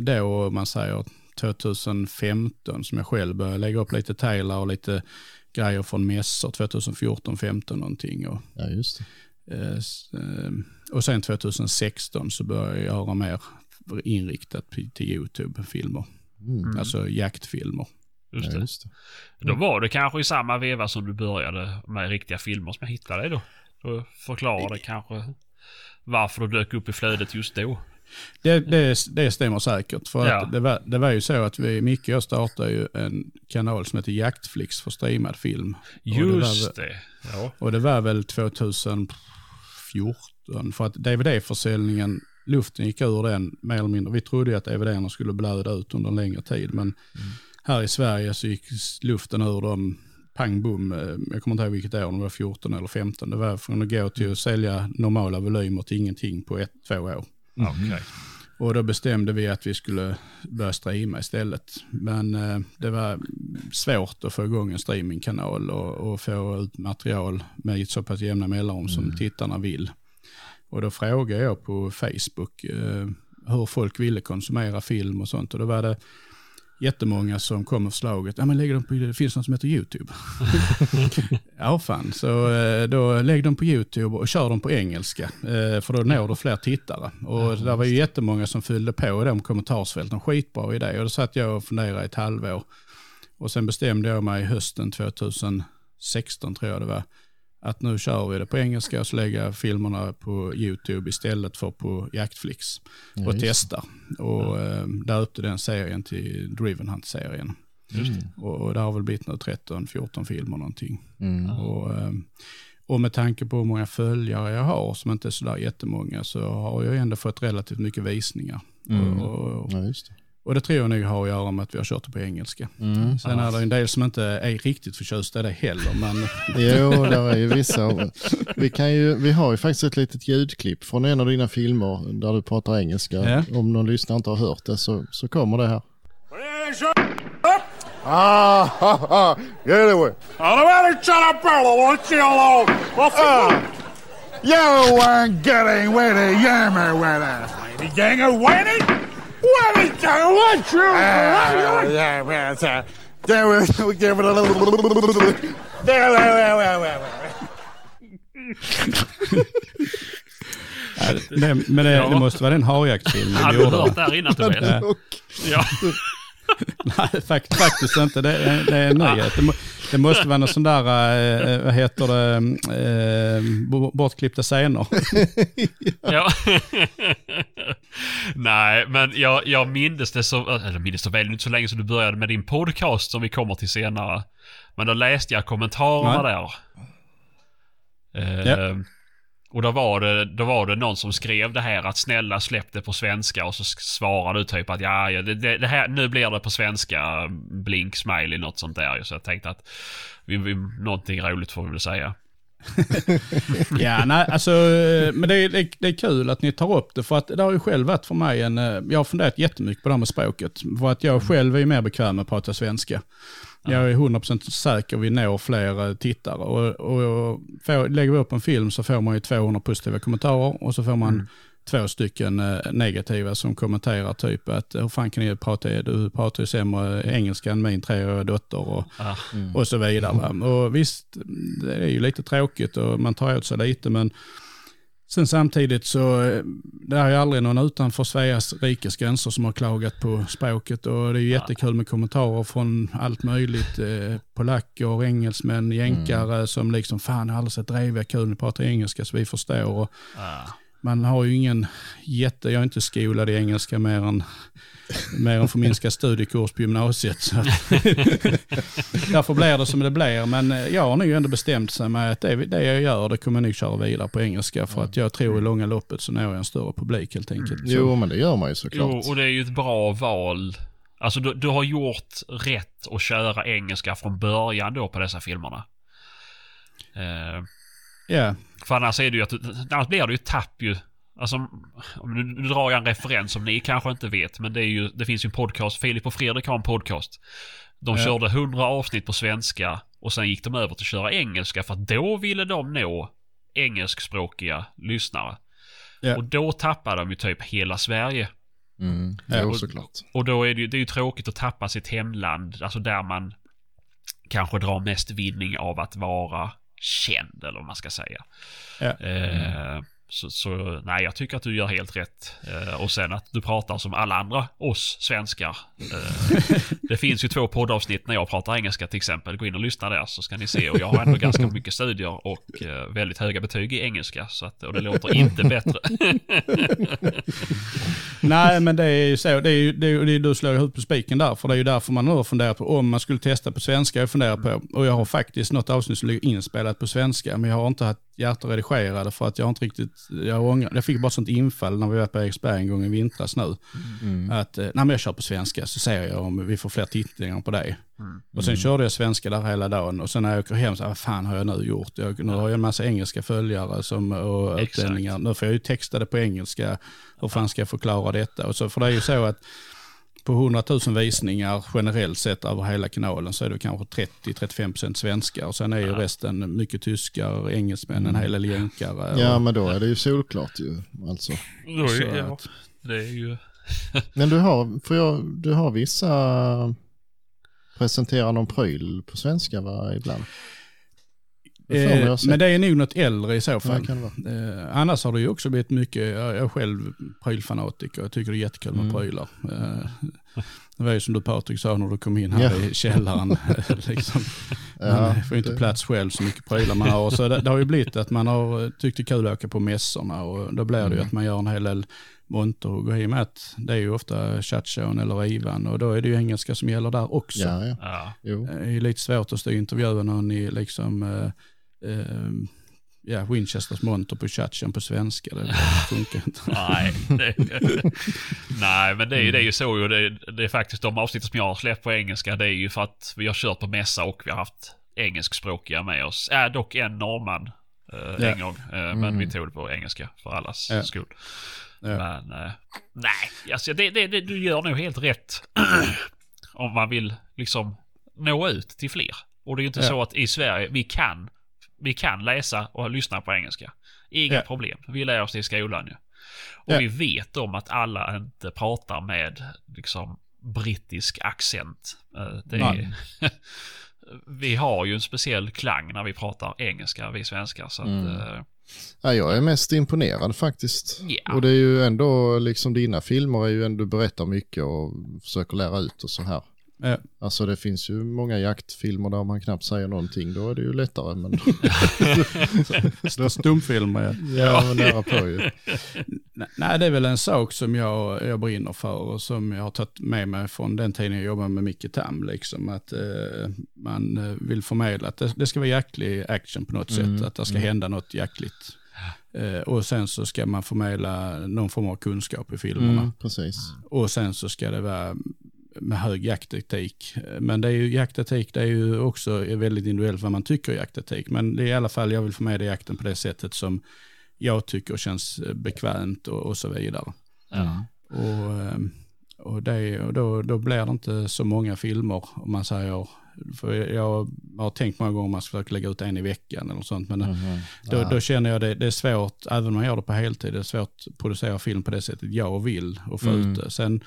då man säger 2015 som jag själv började lägga upp lite trailar och lite grejer från mässor 2014, 15 någonting. Och, Ja, just det. eh, eh, och sen 2016 så började jag göra mer inriktat på- till YouTube-filmer, Mm. alltså jaktfilmer. Just Ja, det. just det. Då var det kanske i samma veva som du började med riktiga filmer som jag hittade dig då. Då förklarar det kanske varför du dök upp i flödet just då. Det, det, det stämmer säkert. För Ja. att det, var, det var ju så att vi, Micke och jag startade ju en kanal som heter Jaktflix för streamad film. Och det Just väl- det. Ja. Och det var väl 2014. För att DVD-försäljningen, luften gick ur den mer eller mindre. Vi trodde ju att DVD-erna skulle blöda ut under en längre tid. Men här i Sverige så gick luften ur dem pang bom. Eh, Jag kommer inte ihåg vilket år, om det var 14 eller 15. Det var från att gå till att sälja normala volymer till ingenting på ett, två år. Okej. Och då bestämde vi att vi skulle börja streama istället. Men eh, det var svårt att få igång en streamingkanal och, och få ut material med så pass jämna mellanrum som tittarna vill. Och då frågade jag på Facebook eh, hur folk ville konsumera film och sånt. Och då var det jättemånga som kom med förslaget, ja men lägg dem på, det finns något som heter YouTube. ja fan, så eh, då lägg dem på YouTube och kör dem på engelska. Eh, för då når du fler tittare. Och det var ju jättemånga som fyllde på i de kommentarsfälten, skitbra idé. Och då satt jag och funderade i ett halvår. Och sen bestämde jag mig hösten 2016 tror jag det var, att nu kör vi det på engelska och så lägger jag filmerna på YouTube istället för på Jaktflix Ja, och testar. Och eh, döpte den serien till Driven Hunt-serien. Och, och det har väl blivit nu 13-14 filmer någonting. Mm. Och, eh, och med tanke på hur många följare jag har, som inte är sådär jättemånga, så har jag ändå fått relativt mycket visningar. Mm. Och, och, Ja. Och det tror jag nog har att göra med att vi har kört det på engelska. Mm. Sen är det en del som inte är riktigt förtjusta i det heller, men Jo, där är ju vissa. Vi, kan ju, vi har ju faktiskt ett litet ljudklipp från en av dina filmer där du pratar engelska. Ja. Om någon lyssnare inte har hört det så, så kommer det här. Ah, ha, ha. Get away. You? Ah, weren't getting with it. Yammer with it. Lady gang of winning? What is that? What you? There we give it a little. There, there, there, there, there, there. men det, Ja. det måste vara den harjaktfilmen Hade du hört det här innan Tobias? Ja. Nej, fakt, faktiskt inte. Det, är- det är en nyhet. Det, må, det måste vara någon sån där, eh, vad heter det, bo- bortklippta scener. ja. Nej, men jag, jag minns det så, eller minns det väl inte så länge som du började med din podcast som vi kommer till senare. Men då läste jag kommentarerna där. Eh, Ja. Och då var, det, då var det någon som skrev det här att snälla släpp det på svenska och så svarade du typ att ja, ja det, det, det här, nu blir det på svenska, blink, smiley, något sånt där. Så jag tänkte att vi, vi, någonting roligt får vi väl säga. Ja, nej, alltså, men det är, det, är, det är kul att ni tar upp det för att det har ju själv varit för mig en, eh, jag har funderat jättemycket på det här med språket. För att jag själv är ju mer bekväm med att prata svenska. Jag är 100% säker vi når fler eh, tittare. Och, och får, lägger vi upp en film så får man ju 200 positiva kommentarer och så får man två stycken eh, negativa som kommenterar typ att hur fan kan ni prata, du pratar ju sämre engelska än min treåriga dotter och, Ah. och så vidare. Och visst, det är ju lite tråkigt och man tar åt sig lite men sen samtidigt så eh, det är ju aldrig någon utanför Sveriges rikes gränser som har klagat på språket och det är ju jättekul med kommentarer från allt möjligt. Eh, polacker, engelsmän, jänkare som liksom fan jag har aldrig sett dreviga kul, ni pratar engelska så vi förstår. Och, Ah. Man har ju ingen jätte, jag är inte skolad i engelska mer än, mer än förminskad studiekurs på gymnasiet. Så. att- Därför blir det som det blir. Men eh, jag har nog ändå bestämt sig med att det, det jag gör, det kommer jag nog köra vidare på engelska. För att jag tror i långa loppet så når jag en större publik helt enkelt. Så, jo, men det gör man ju såklart. Jo, och det är ju ett bra val. Alltså du, du har gjort rätt att köra engelska från början då på dessa filmerna. Eh, ja, för annars är det ju att, annars blir det ju tapp ju. Alltså, nu, nu drar jag en referens som ni kanske inte vet, men det är ju, det finns ju en podcast, Filip och Fredrik har en podcast. De Ja. körde 100 avsnitt på svenska och sen gick de över till att köra engelska för att då ville de nå engelskspråkiga lyssnare. Ja. Och då tappade de ju typ hela Sverige. Mm. Ja, och- såklart. Och då är det ju, det är ju tråkigt att tappa sitt hemland, alltså där man kanske drar mest vinning av att vara känd, eller vad man ska säga. Ja. Eh, så, så nej, jag tycker att du gör helt rätt. Eh, och sen att du pratar som alla andra oss svenskar. Eh, det finns ju två poddavsnitt när jag pratar engelska till exempel. Gå in och lyssna där så ska ni se. Och jag har ändå ganska mycket studier och eh, väldigt höga betyg i engelska. Så att, och det låter inte bättre. Nej, men det är ju så. Det är ju, det är, ju- det är, du slår ut på spiken där. För det är ju därför man nu har funderat på om man skulle testa på svenska. Jag funderar på. Och jag har faktiskt något avsnitt som ligger inspelat på svenska. Men jag har inte haft hjärta redigerade för att jag har inte riktigt, jag ångrar, jag fick bara sånt infall när vi var på Eriksberg en gång i vintras nu. Att, eh, nej men jag kör på svenska så ser jag om vi får fler tittningar på det. Och sen körde jag svenska där hela dagen och sen när jag åker hem så, här, vad fan har jag nu gjort? Jag, nu har jag en massa engelska följare som, och utlänningar. Nu får jag ju texta det på engelska. Hur fan ska jag förklara detta? Och så, för det är ju så att på 100 000 visningar generellt sett över hela kanalen så är det kanske 30-35% svenskar och sen är ju resten mycket tyskar, engelsmän, en hel del jänkare. Ja, och- men då är det ju solklart ju. Alltså. Då är, ja, att- det är ju... Men du har, för jag, du har vissa presentera någon pryl på svenska va, ibland? Det ju Eh, men det är nog något äldre i så Ja, fall. kan det vara. Eh, annars har det ju också blivit mycket, jag jag är själv prylfanatiker, jag tycker det är jättekul med Mm. prylar. Eh, det var ju som du Patrik sa när du kom in här Ja. i källaren. liksom. Ja, Man får ju inte det- plats själv så mycket prylar man har. Så det, det har ju blivit att man har tyckt det är kul att åka på mässorna och då blir det ju Mm. att man gör en hel del monterhugg. Och i och med att det är ju ofta Chatchon eller Ivan och då är det ju engelska som gäller där också. Ja, ja. Ja. Jo. Det är ju lite svårt att stå och intervjua någon i liksom, eh, eh, ja, Winchesters monter på Chatchon på svenska. Det funkar inte. Nej, det, nej, men det är, ju- det är ju så ju. Det, det är faktiskt de avsnitt som jag har släppt på engelska. Det är ju för att vi har kört på mässa och vi har haft engelskspråkiga med oss. Äh, dock en norrman eh, Ja. en gång. Eh, Men vi tog det på engelska för allas Ja. skull. Ja. Men eh, nej, alltså det, det, det, du gör nog helt rätt. Om man vill liksom nå ut till fler. Och det är ju inte så att i Sverige, vi kan, vi kan läsa och lyssna på engelska. Inga Ja. problem. Vi lär oss det i skolan ju. Och Ja. vi vet om att alla inte pratar med liksom brittisk accent. Eh, är, Nej. vi har ju en speciell klang när vi pratar engelska, vi svenskar. Så att, Mm. eh, Ja, jag är mest imponerad faktiskt. Ja. Och det är ju ändå, liksom dina filmer är ju ändå, du berättar mycket och försöker lära ut och så här. Ja. Alltså det finns ju många jaktfilmer där man knappt säger någonting, då är det ju lättare. Men Stumfilmer, ja. ja, men nära på ju. Nej, det är väl en sak som jag, jag brinner för och som jag har tagit med mig från den tiden jag jobbade med Micke Tam. Liksom, att eh, man eh, vill förmedla att det, det ska vara jäklig action på något Mm, sätt. Att det ska hända något jäkligt. Eh, och sen så ska man förmedla någon form av kunskap i filmerna. Mm, precis. Och sen så ska det vara med hög jaktetik. Men det är ju jaktetik, det är ju också väldigt individuellt vad man tycker är jaktetik. Men det är i alla fall, jag vill förmedla jakten på det sättet som jag tycker känns bekvämt och, och så vidare. ja. Och, ehm, och, det, och då, då blir det inte så många filmer om man säger, för jag har tänkt många gånger om man ska försöka lägga ut en i veckan eller sånt, men Mhm. då, Ja. då känner jag det, det är svårt, även om man gör det på heltid, det är svårt att producera film på det sättet jag vill och få Mm. ut det. Sen,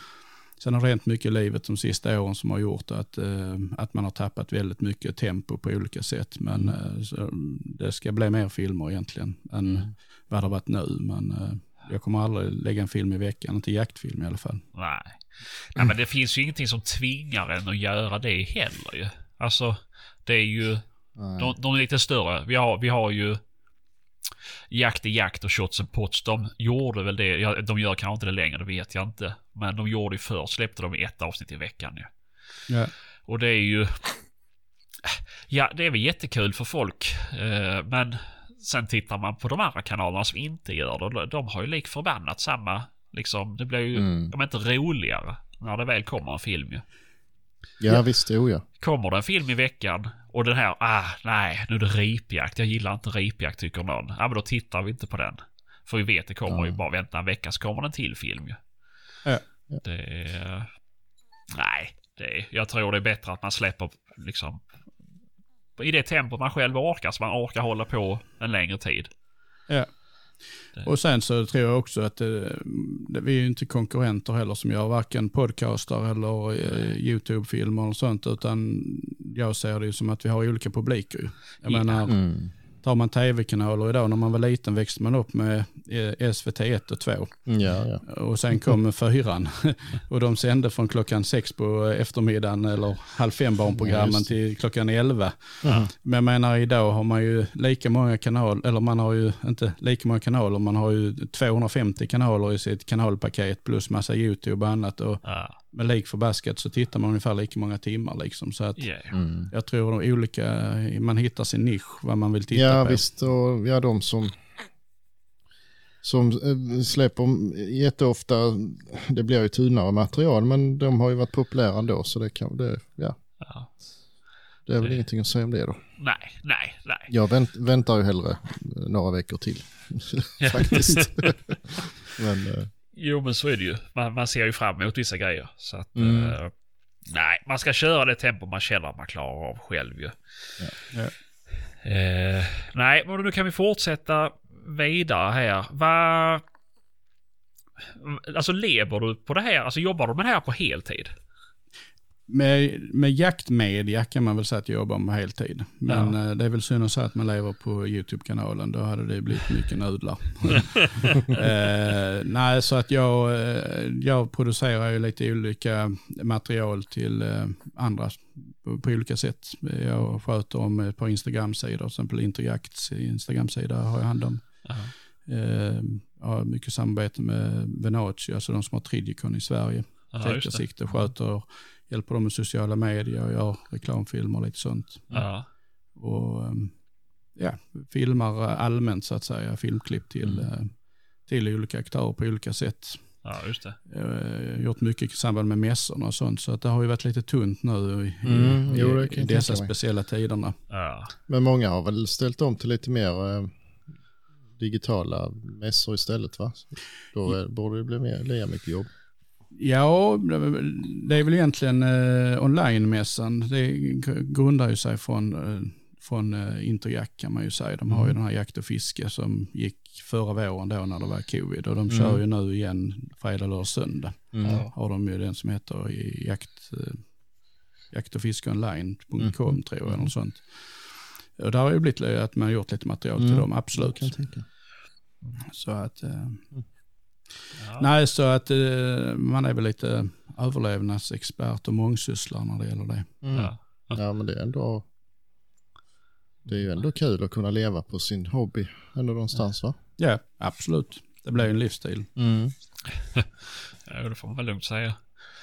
sen har det hänt mycket i livet de sista åren som har gjort att, eh, att man har tappat väldigt mycket tempo på olika sätt. Men eh, så, det ska bli mer filmer egentligen än Mm. vad det har varit nu. Men eh, jag kommer aldrig lägga en film i veckan, inte jaktfilm i alla fall. Nej. Nej, men det finns ju ingenting som tvingar en att göra det heller ju. Alltså, det är ju... De, de är lite större. Vi har, vi har ju Jakt i jakt och Shots and Pots. De gjorde väl det. Ja, de gör kanske inte det längre, det vet jag inte. Men de gjorde ju förr, släppte de ett avsnitt i veckan ju. Ja. Och det är ju... Ja, det är väl jättekul för folk. Eh, men sen tittar man på de andra kanalerna som inte gör det. och De har ju lik förbannat samma, liksom. Det blir ju, Mm. om inte roligare, när det väl kommer en film ju. Ja, visst, jo ja. Kommer det en film i veckan och den här, ah nej, nu är det ripjakt. Jag gillar inte ripjakt tycker någon. Ja men då tittar vi inte på den. För vi vet det kommer Ja. ju bara vänta en vecka så kommer det en till film ju. Ja. Det är... Nej, det är, jag tror det är bättre att man släpper liksom i det tempo man själv orkar så man orkar hålla på en längre tid. Ja. Och sen så tror jag också att eh, det, vi är ju inte konkurrenter heller som gör varken podcaster eller eh, YouTube-filmer och sånt utan jag ser det ju som att vi har olika publiker. Jag Ja. menar, Mm. Tar man tv-kanaler idag när man var liten växte man upp med eh, SVT 1 och 2. Ja, ja. Och sen kom fyran. och de sände från klockan sex på eftermiddagen eller halv fem Ja, barnprogrammen det. till klockan elva. Ja. Men jag menar idag har man ju lika många kanaler, eller man har ju inte lika många kanaler, man har ju 250 kanaler i sitt kanalpaket plus massa YouTube och annat. Och Ja, med lik förbaskat så tittar man ungefär lika många timmar liksom. Så att ja. Mm. jag tror de olika, man hittar sin nisch, vad man vill titta Ja, på. visst. Och ja, de som, som eh, släpper jätteofta, det blir ju tunnare material, men de har ju varit populära ändå, så det, kan, det, ja, ja. det är väl Det- ingenting att säga om det då. Nej, nej, nej. Jag vänt, väntar ju hellre eh, några veckor till, faktiskt. men, eh, Jo, men så är det ju. Man, man ser ju fram emot vissa grejer. Så att, Mm. eh, nej, man ska köra det tempo man känner att man klarar av själv ju. Ja. Eh, nej, men nu kan vi fortsätta vidare här. Vad... Alltså lever du på det här? Alltså jobbar du med det här på heltid? Med, med jaktmedia kan man väl säga att jag jobbar med heltid. Men Ja. eh, det är väl synd att säga att man lever på YouTube-kanalen. Då hade det blivit mycket nudlar. eh, nej, så att jag, eh, jag producerar ju lite olika material till eh, andra på, på olika sätt. Jag sköter om ett par Instagram-sidor, till exempel Interjakts Instagram-sida har jag hand om. Eh, jag har mycket samarbete med Venatio, alltså de som har Tridicon i Sverige. Ja, Täcker just det. sikte, sköter, hjälper dem med sociala medier och gör reklamfilmer och lite sånt. Ja, Och ehm, ja, filmar allmänt så att säga, filmklipp till, Mm. eh, till olika aktörer på olika sätt. ja, just det. Eh, gjort mycket i samband med mässorna och sånt, så att det har ju varit lite tunt nu i, Mm, i, jo, i dessa speciella tiderna. Ja, men många har väl ställt om till lite mer eh, digitala mässor istället va? Då eh, borde det bli mer, lika mycket jobb. Ja, det är väl egentligen eh, online-mässan. Det gr- grundar ju sig från, eh, från eh, Interjakt kan man ju säga. De har ju Mm. den här jakt och fiske som gick förra våren då när det var covid. Och de Mm. kör ju nu igen fredag, lördag, söndag. Mm. Har de ju den som heter i jakt, eh, jakt och fiskeonline.com Mm. tror jag. Eller något sånt. Och där har ju blivit att man har gjort lite material till Mm. dem, absolut. Kan jag tänka. Så att, eh, ja. Nej, så att eh, man är väl lite överlevnadsexpert och mångsysslare när det gäller det. Mm. Ja. Ja, men det är ändå... Det är ju ändå kul att kunna leva på sin hobby ändå någonstans va? Ja, absolut. Det blir ju en livsstil. ja, det får man väl lugnt säga.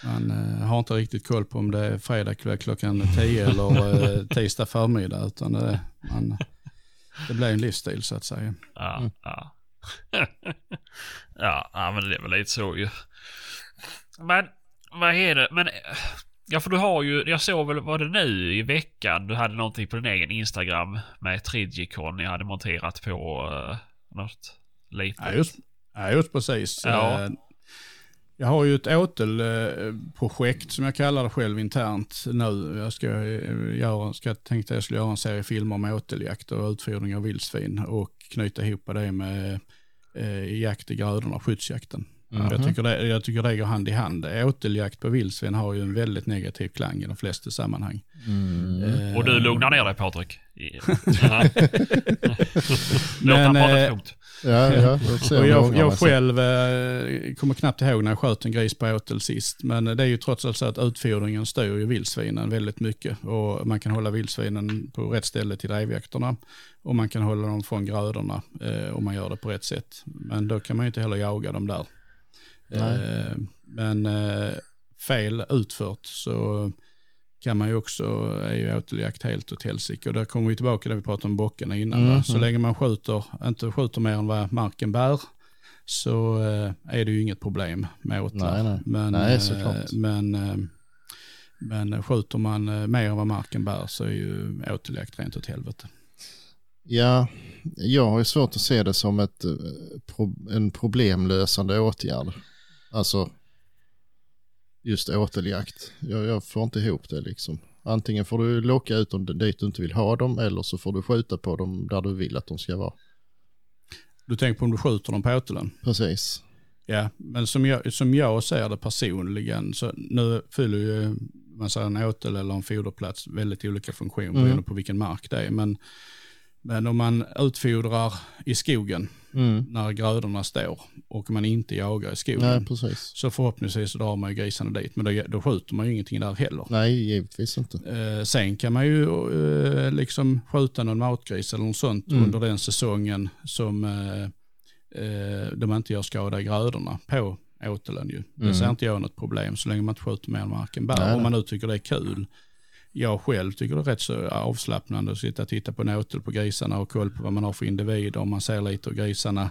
Man eh, har inte riktigt koll på om det är fredag kväll klockan 10 eller eh, tisdag förmiddag, utan det, man, det blir en livsstil så att säga. Ja, Mm. ja. ja, men det är väl lite så ju. Men, vad är det? Men, ja för du har ju, jag såg väl, var det nu i veckan, du hade någonting på din egen Instagram med Trigicon ni hade monterat på uh, något litet. Ja, just, ja, just precis. Ja. Eh, Jag har ju ett åtelprojekt som jag kallar det själv internt nu. Jag ska eh, göra, ska, tänkte jag skulle göra en serie filmer om åteljakt och utfodring av vildsvin och knyta ihop det med eh, jakt i grödorna, skyddsjakten. Mhm. Jag, tycker det, jag tycker det går hand i hand. Åteljakt på vildsvin har ju en väldigt negativ klang i de flesta sammanhang. Mm. Eh, Och du lugnar ner dig Patrik. Låt han prata eh. Ja, ja, Och jag, jag själv eh, kommer knappt ihåg när jag sköt en gris på åtel sist. Men det är ju trots allt så att utfodringen styr ju vildsvinen väldigt mycket. Och man kan hålla vildsvinen på rätt ställe till drevjakterna. Och man kan hålla dem från grödorna eh, om man gör det på rätt sätt. Men då kan man ju inte heller jaga dem där. Eh, men eh, fel utfört så kan man ju också, är ju åteljakt helt åt helsike. Och där kommer vi tillbaka där vi pratade om bockarna innan. Mhm. Så länge man skjuter, inte skjuter mer än vad marken bär så eh, är det ju inget problem med åtlar. Nej, nej. Men, Nej, eh, såklart. men, eh, men skjuter man mer än vad marken bär så är ju åteljakt rent åt helvete. Ja, jag har ju svårt att se det som ett, en problemlösande åtgärd. Alltså just åteljakt. Jag, jag får inte ihop det liksom. Antingen får du locka ut dem dit du inte vill ha dem eller så får du skjuta på dem där du vill att de ska vara. Du tänker på om du skjuter dem på åtelen? Precis. Ja, men som jag, som jag ser det personligen, så nu fyller ju man säger en åtel eller en foderplats väldigt olika funktion Mm. beroende på vilken mark det är. Men, men om man utfodrar i skogen Mm. när grödorna står och man inte jagar i skogen. Nej. Så förhoppningsvis så drar man ju grisarna dit, men då, då skjuter man ju ingenting där heller. Nej, givetvis inte. Eh, sen kan man ju eh, liksom skjuta någon matgris eller något sånt Mm. under den säsongen som eh, eh, de inte gör skada i grödorna på åtelen ju. Det Mm. ser inte jag något problem så länge man inte skjuter mer än marken bär. Om man nu tycker det är kul. Jag själv tycker det är rätt så avslappnande att sitta och titta på en åtel på grisarna och koll på vad man har för individer. Om man ser lite hur grisarna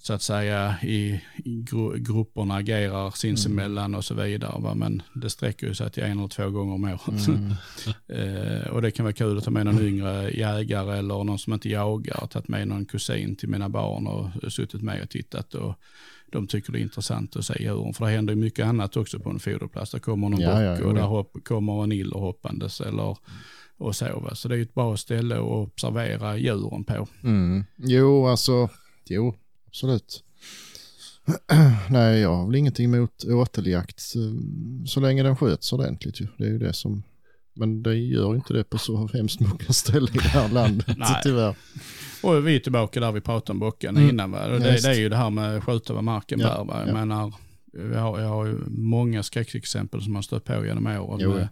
så att säga i, gru, grupperna agerar sinsemellan och så vidare. Va? Men det sträcker ju sig till en eller två gånger om året. Mm. Eh, och det kan vara kul att ta med någon yngre jägare eller någon som inte jagar. Tagit med någon kusin till mina barn och suttit med och tittat. Och de tycker det är intressant att se djuren. För det händer ju mycket annat också på en foderplats. Det kommer någon Ja, bock ja, och där hopp, kommer en iller hoppandes. Eller, och så, va? så det är ett bra ställe att observera djuren på. Mm. Jo, alltså, jo, absolut. Nej, jag har väl ingenting emot åteljakt eh, så länge den sköts ordentligt ju. Det är ju det som, men det gör inte det på så hemskt många ställen i det här landet Nej. tyvärr. Och vi är tillbaka där vi pratade om bockarna Mm. innan. Va? Och det, det är ju det här med att skjuta vad marken Ja, bär. Va? Jag ja. menar, jag har, jag har ju många skräckexempel som man stött på genom åren. Jo, med, ja.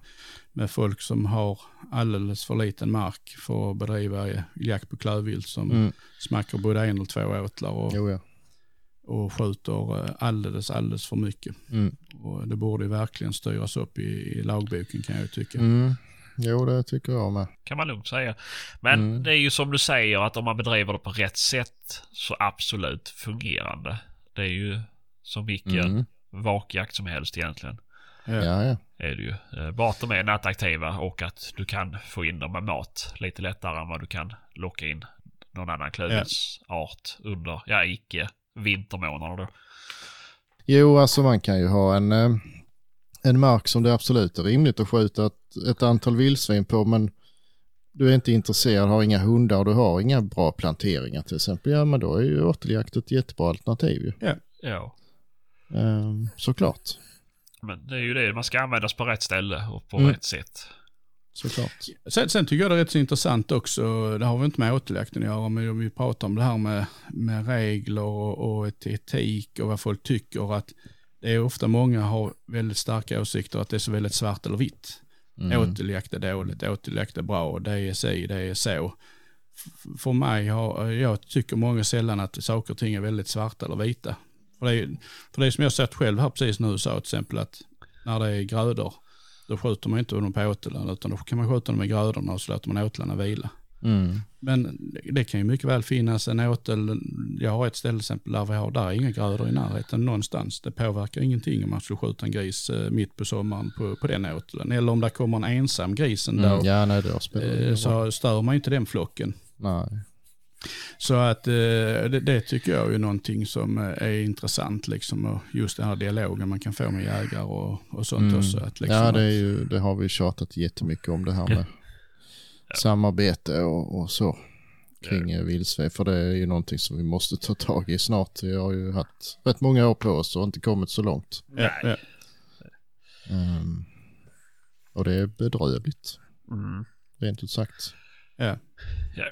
med folk som har alldeles för liten mark för att bedriva jakt på klövvilt som Mm. smackar både en eller två åtlar och, Jo, ja. Och skjuter eh, alldeles, alldeles för mycket. Mm. Och det borde ju verkligen styras upp i, i lagboken kan jag ju tycka. Mm. Jo, det tycker jag med. Kan man lugnt säga. Men Mm. det är ju som du säger att om man bedriver det på rätt sätt så absolut fungerande. Det är ju som vilken Mm. vakjakt som helst egentligen. Ja. Ja, ja. Är det ju. Bara att de är nattaktiva och att du kan få in dem med mat lite lättare än vad du kan locka in någon annan klövviltsart under, ja icke vintermånader då. Jo, alltså man kan ju ha en, eh, en mark som det absolut är rimligt att skjuta ett, ett antal vildsvin på, men du är inte intresserad, har inga hundar och du har inga bra planteringar till exempel, ja men då är ju åteljakt ett jättebra alternativ ju. Ja. Ehm, såklart, Men det är ju det, man ska användas på rätt ställe och på Mm. rätt sätt. Såklart. Sen, sen tycker jag det är rätt så intressant också, det har väl inte med återjakten att göra, men om vi pratar om det här med, med regler och, och etik och vad folk tycker, att det är ofta många har väldigt starka åsikter att det är så väldigt svart eller vitt. Mm. Åteljakt är dåligt, åteljakt är bra, det är si, det är så. För mig har, jag tycker många sällan att saker och ting är väldigt svarta eller vita. För det är, för det är som jag sett själv här precis nu sa till exempel att när det är grödor, då skjuter man inte dem på åtelen utan då kan man skjuta dem i grödorna och så låter man åtlarna vila. Mm. Men det kan ju mycket väl finnas en åtel, jag har ett ställe exempel där vi har, där är inga grödor i närheten någonstans. Det påverkar ingenting om man skulle skjuta en gris eh, mitt på sommaren på, på den åtelen. Eller om det kommer en ensam gris ändå, Mm. Ja, nej, det eh, så stör man inte den flocken. Nej. Så att eh, det, det tycker jag är någonting som eh, är intressant, liksom, och just den här dialogen man kan få med jägare och, och sånt Mm. också. Att liksom Ja, det, ju, det har vi tjatat jättemycket om det här med samarbete och, och så kring ja. vildsvin. För det är ju någonting som vi måste ta tag i snart. Vi har ju haft rätt många år på oss och inte kommit så långt. ja, ja. Ehm, och det är bedrövligt, Mm. rent ut sagt. Ja. Ja,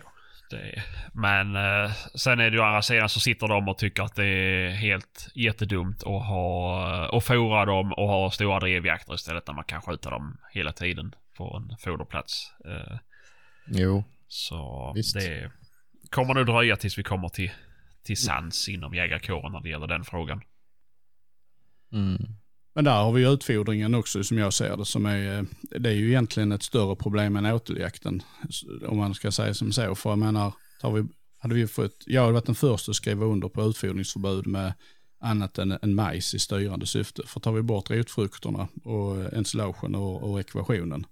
det. Men eh, sen är det ju andra sidan så sitter de och tycker att det är helt jättedumt att ha och fora dem och ha stora drevjakter istället när man kan skjuta dem hela tiden på en foderplats. Eh, Jo, så Visst. det kommer nog dröja tills vi kommer till, till sans inom jägarkåren när det gäller den frågan. mm. Men där har vi utfodringen också som jag ser det som är, eh, det är ju egentligen ett större problem än åteljakten. Om man ska säga som så. För jag menar, tar vi, hade vi fått, jag hade varit den första att skriva under på utfodringsförbud med annat än, än majs i styrande syfte. För tar vi bort rotfrukterna och ensilagen och, och ekvationen.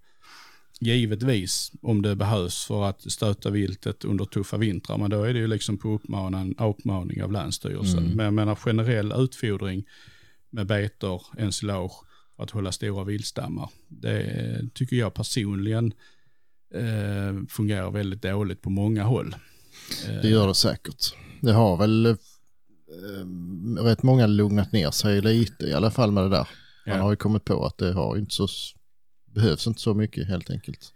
Givetvis om det behövs för att stöta viltet under tuffa vintrar, men då är det ju liksom på uppmaning, uppmaning av Länsstyrelsen. Mm. Men jag menar generell utfodring med betor, ensilage för att hålla stora viltstammar. Det tycker jag personligen eh, fungerar väldigt dåligt på många håll. Det gör det säkert. Det har väl eh, rätt många lugnat ner sig lite i alla fall med det där. Man Ja. har ju kommit på att det har inte så, behövs inte så mycket helt enkelt.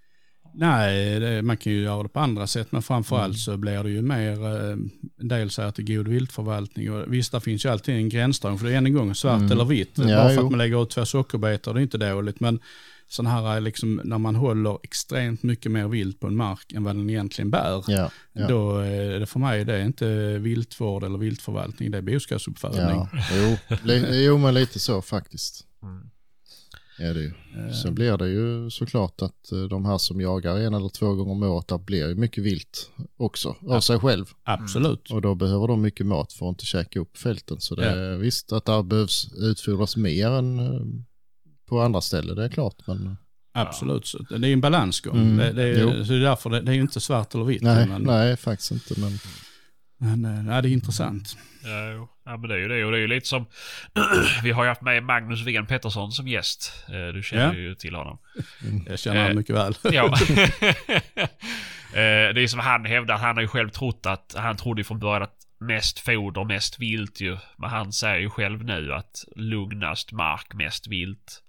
Nej, det, man kan ju göra det på andra sätt, men framförallt Mm. så blir det ju mer, eh, en del säger att det är god viltförvaltning. Och visst, det finns ju alltid en gränsdragning, för det är än en gång svart Mm. eller vitt. Ja, Bara för jo. att man lägger ut två sockerbetor, det är inte dåligt. Men sån här, liksom, när man håller extremt mycket mer vilt på en mark än vad den egentligen bär, Ja, ja. då är det för mig det är inte viltvård eller viltförvaltning, det är boskapsuppfödning. ja. Jo, jo, men lite så faktiskt. Mm. Är det ju. Eh, Sen blir det ju såklart att eh, de här som jagar en eller två gånger om året, där blir ju mycket vilt också av sig själv. Absolut. Och då behöver de mycket mat för att inte käka upp fälten. Så det är visst att där behövs utfodras mer än eh, på andra ställen, det är klart. Men Absolut, så det är en balansgång. Mm, Det, det, är, så det är därför det, det är inte svart eller vitt. nej, men, nej, faktiskt inte. Men men eh, nej, det är intressant. Ja, ja, men det är ju det. Och det är ju lite som... vi har ju haft med Magnus Ven Pettersson som gäst. Eh, Du känner Ja. ju till honom. Jag känner Eh, han mycket väl. Ja. Eh, det är som han hävdar, han har ju själv trott att, han trodde ju från början att mest foder, mest vilt ju. Men han säger ju själv nu att lugnast mark, mest vilt.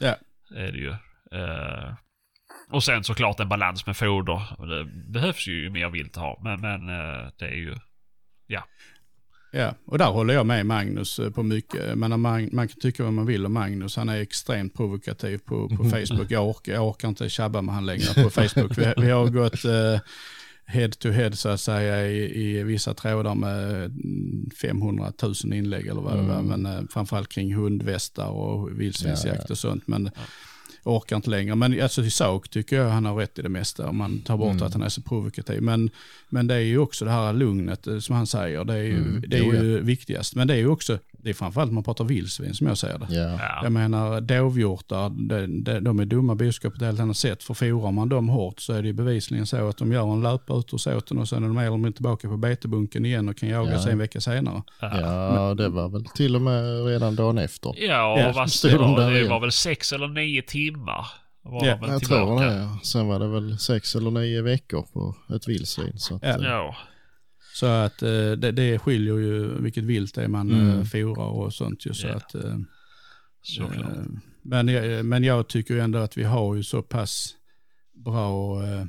Ja. Är det ju. Eh, och sen såklart en balans med foder. Det behövs ju mer vilt att ha. Men, men eh, det är ju... Ja, och där håller jag med Magnus eh, på mycket. Man, man kan tycka vad man vill om Magnus. Han är extremt provokativ på, på Facebook. Jag orkar, jag orkar inte tjabba med han längre på Facebook. Vi, vi har gått eh, head to head så att säga i, i vissa trådar med mm, 500 000 inlägg eller vad det var. Men eh, framförallt kring hundvästar och vildsvinsjakt och sånt. Men jag orkar inte längre. Men alltså i sak tycker jag han har rätt i det mesta om man tar bort att han är så provokativ. Men, men det är ju också det här lugnet eh, som han säger. Det är ju, Mm, det är jo, ju viktigast. Men det är ju också, det är framförallt man pratar vildsvin som jag ser det. ja, Ja. Jag menar dovhjortar, de, de, de är dumma boskap på ett helt annat sätt. För forar man dem hårt så är det bevisligen så att de gör en löput ur såten och sen är de mer eller mindre tillbaka på betebunken igen och kan jaga Ja. sig en vecka senare. ja, det var väl till och med redan dagen efter. Ja, och Ja, vad det de var, det var väl sex eller nio timmar. Var Ja, Jag tillbaka. tror det. Ja. Sen var det väl sex eller nio veckor på ett vildsvin. Så att, Ja. Eh. Så att eh, det, det skiljer ju vilket vilt det är man Mm. mm. forar och sånt. Ju, så Ja. att, eh, Såklart. Eh, Men, jag- men jag tycker ändå att vi har ju så pass bra eh,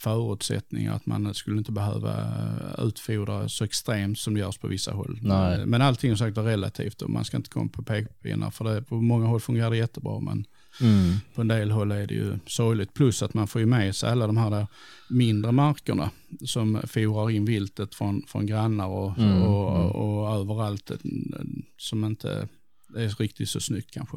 förutsättningar att man skulle inte behöva eh, utfodra så extremt som det görs på vissa håll. Nej. Eh, Men allting är sagt är relativt och man ska inte komma på pekpinnar för det, på många håll fungerar det jättebra men mm, på en del håll är det ju sorgligt. Plus att man får ju med sig alla de här mindre markerna som forar in viltet från, från grannar och, Mm, och, mm. och överallt eh, som inte är riktigt så snyggt kanske.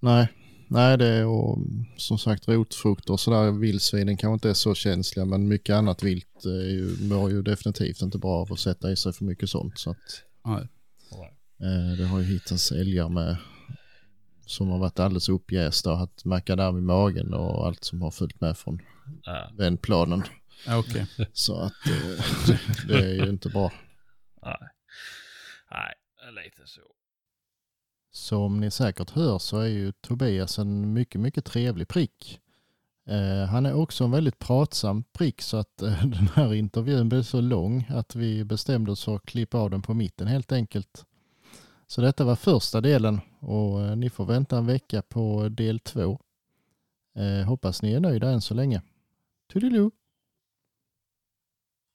nej, nej, det är och, som sagt rotfrukter och sådär. Vildsvinen kanske inte är så känsliga men mycket annat vilt är ju, mår ju definitivt inte bra av att sätta i sig för mycket sånt. Så att, Nej. eh, det har ju hittats älgar med som har varit alldeles uppjästa och haft makadam i magen och allt som har följt med från Ja. den planen. Okej. Så att eh, det är ju inte bra. Nej. Nej, lite så. Som ni säkert hör så är ju Tobias en mycket, mycket trevlig prick. Eh, han är också en väldigt pratsam prick så att eh, den här intervjun blev så lång att vi bestämde oss för att klippa av den på mitten helt enkelt. Så detta var första delen och eh, ni får vänta en vecka på del två. Eh, hoppas ni är nöjda än så länge. Toodiloo!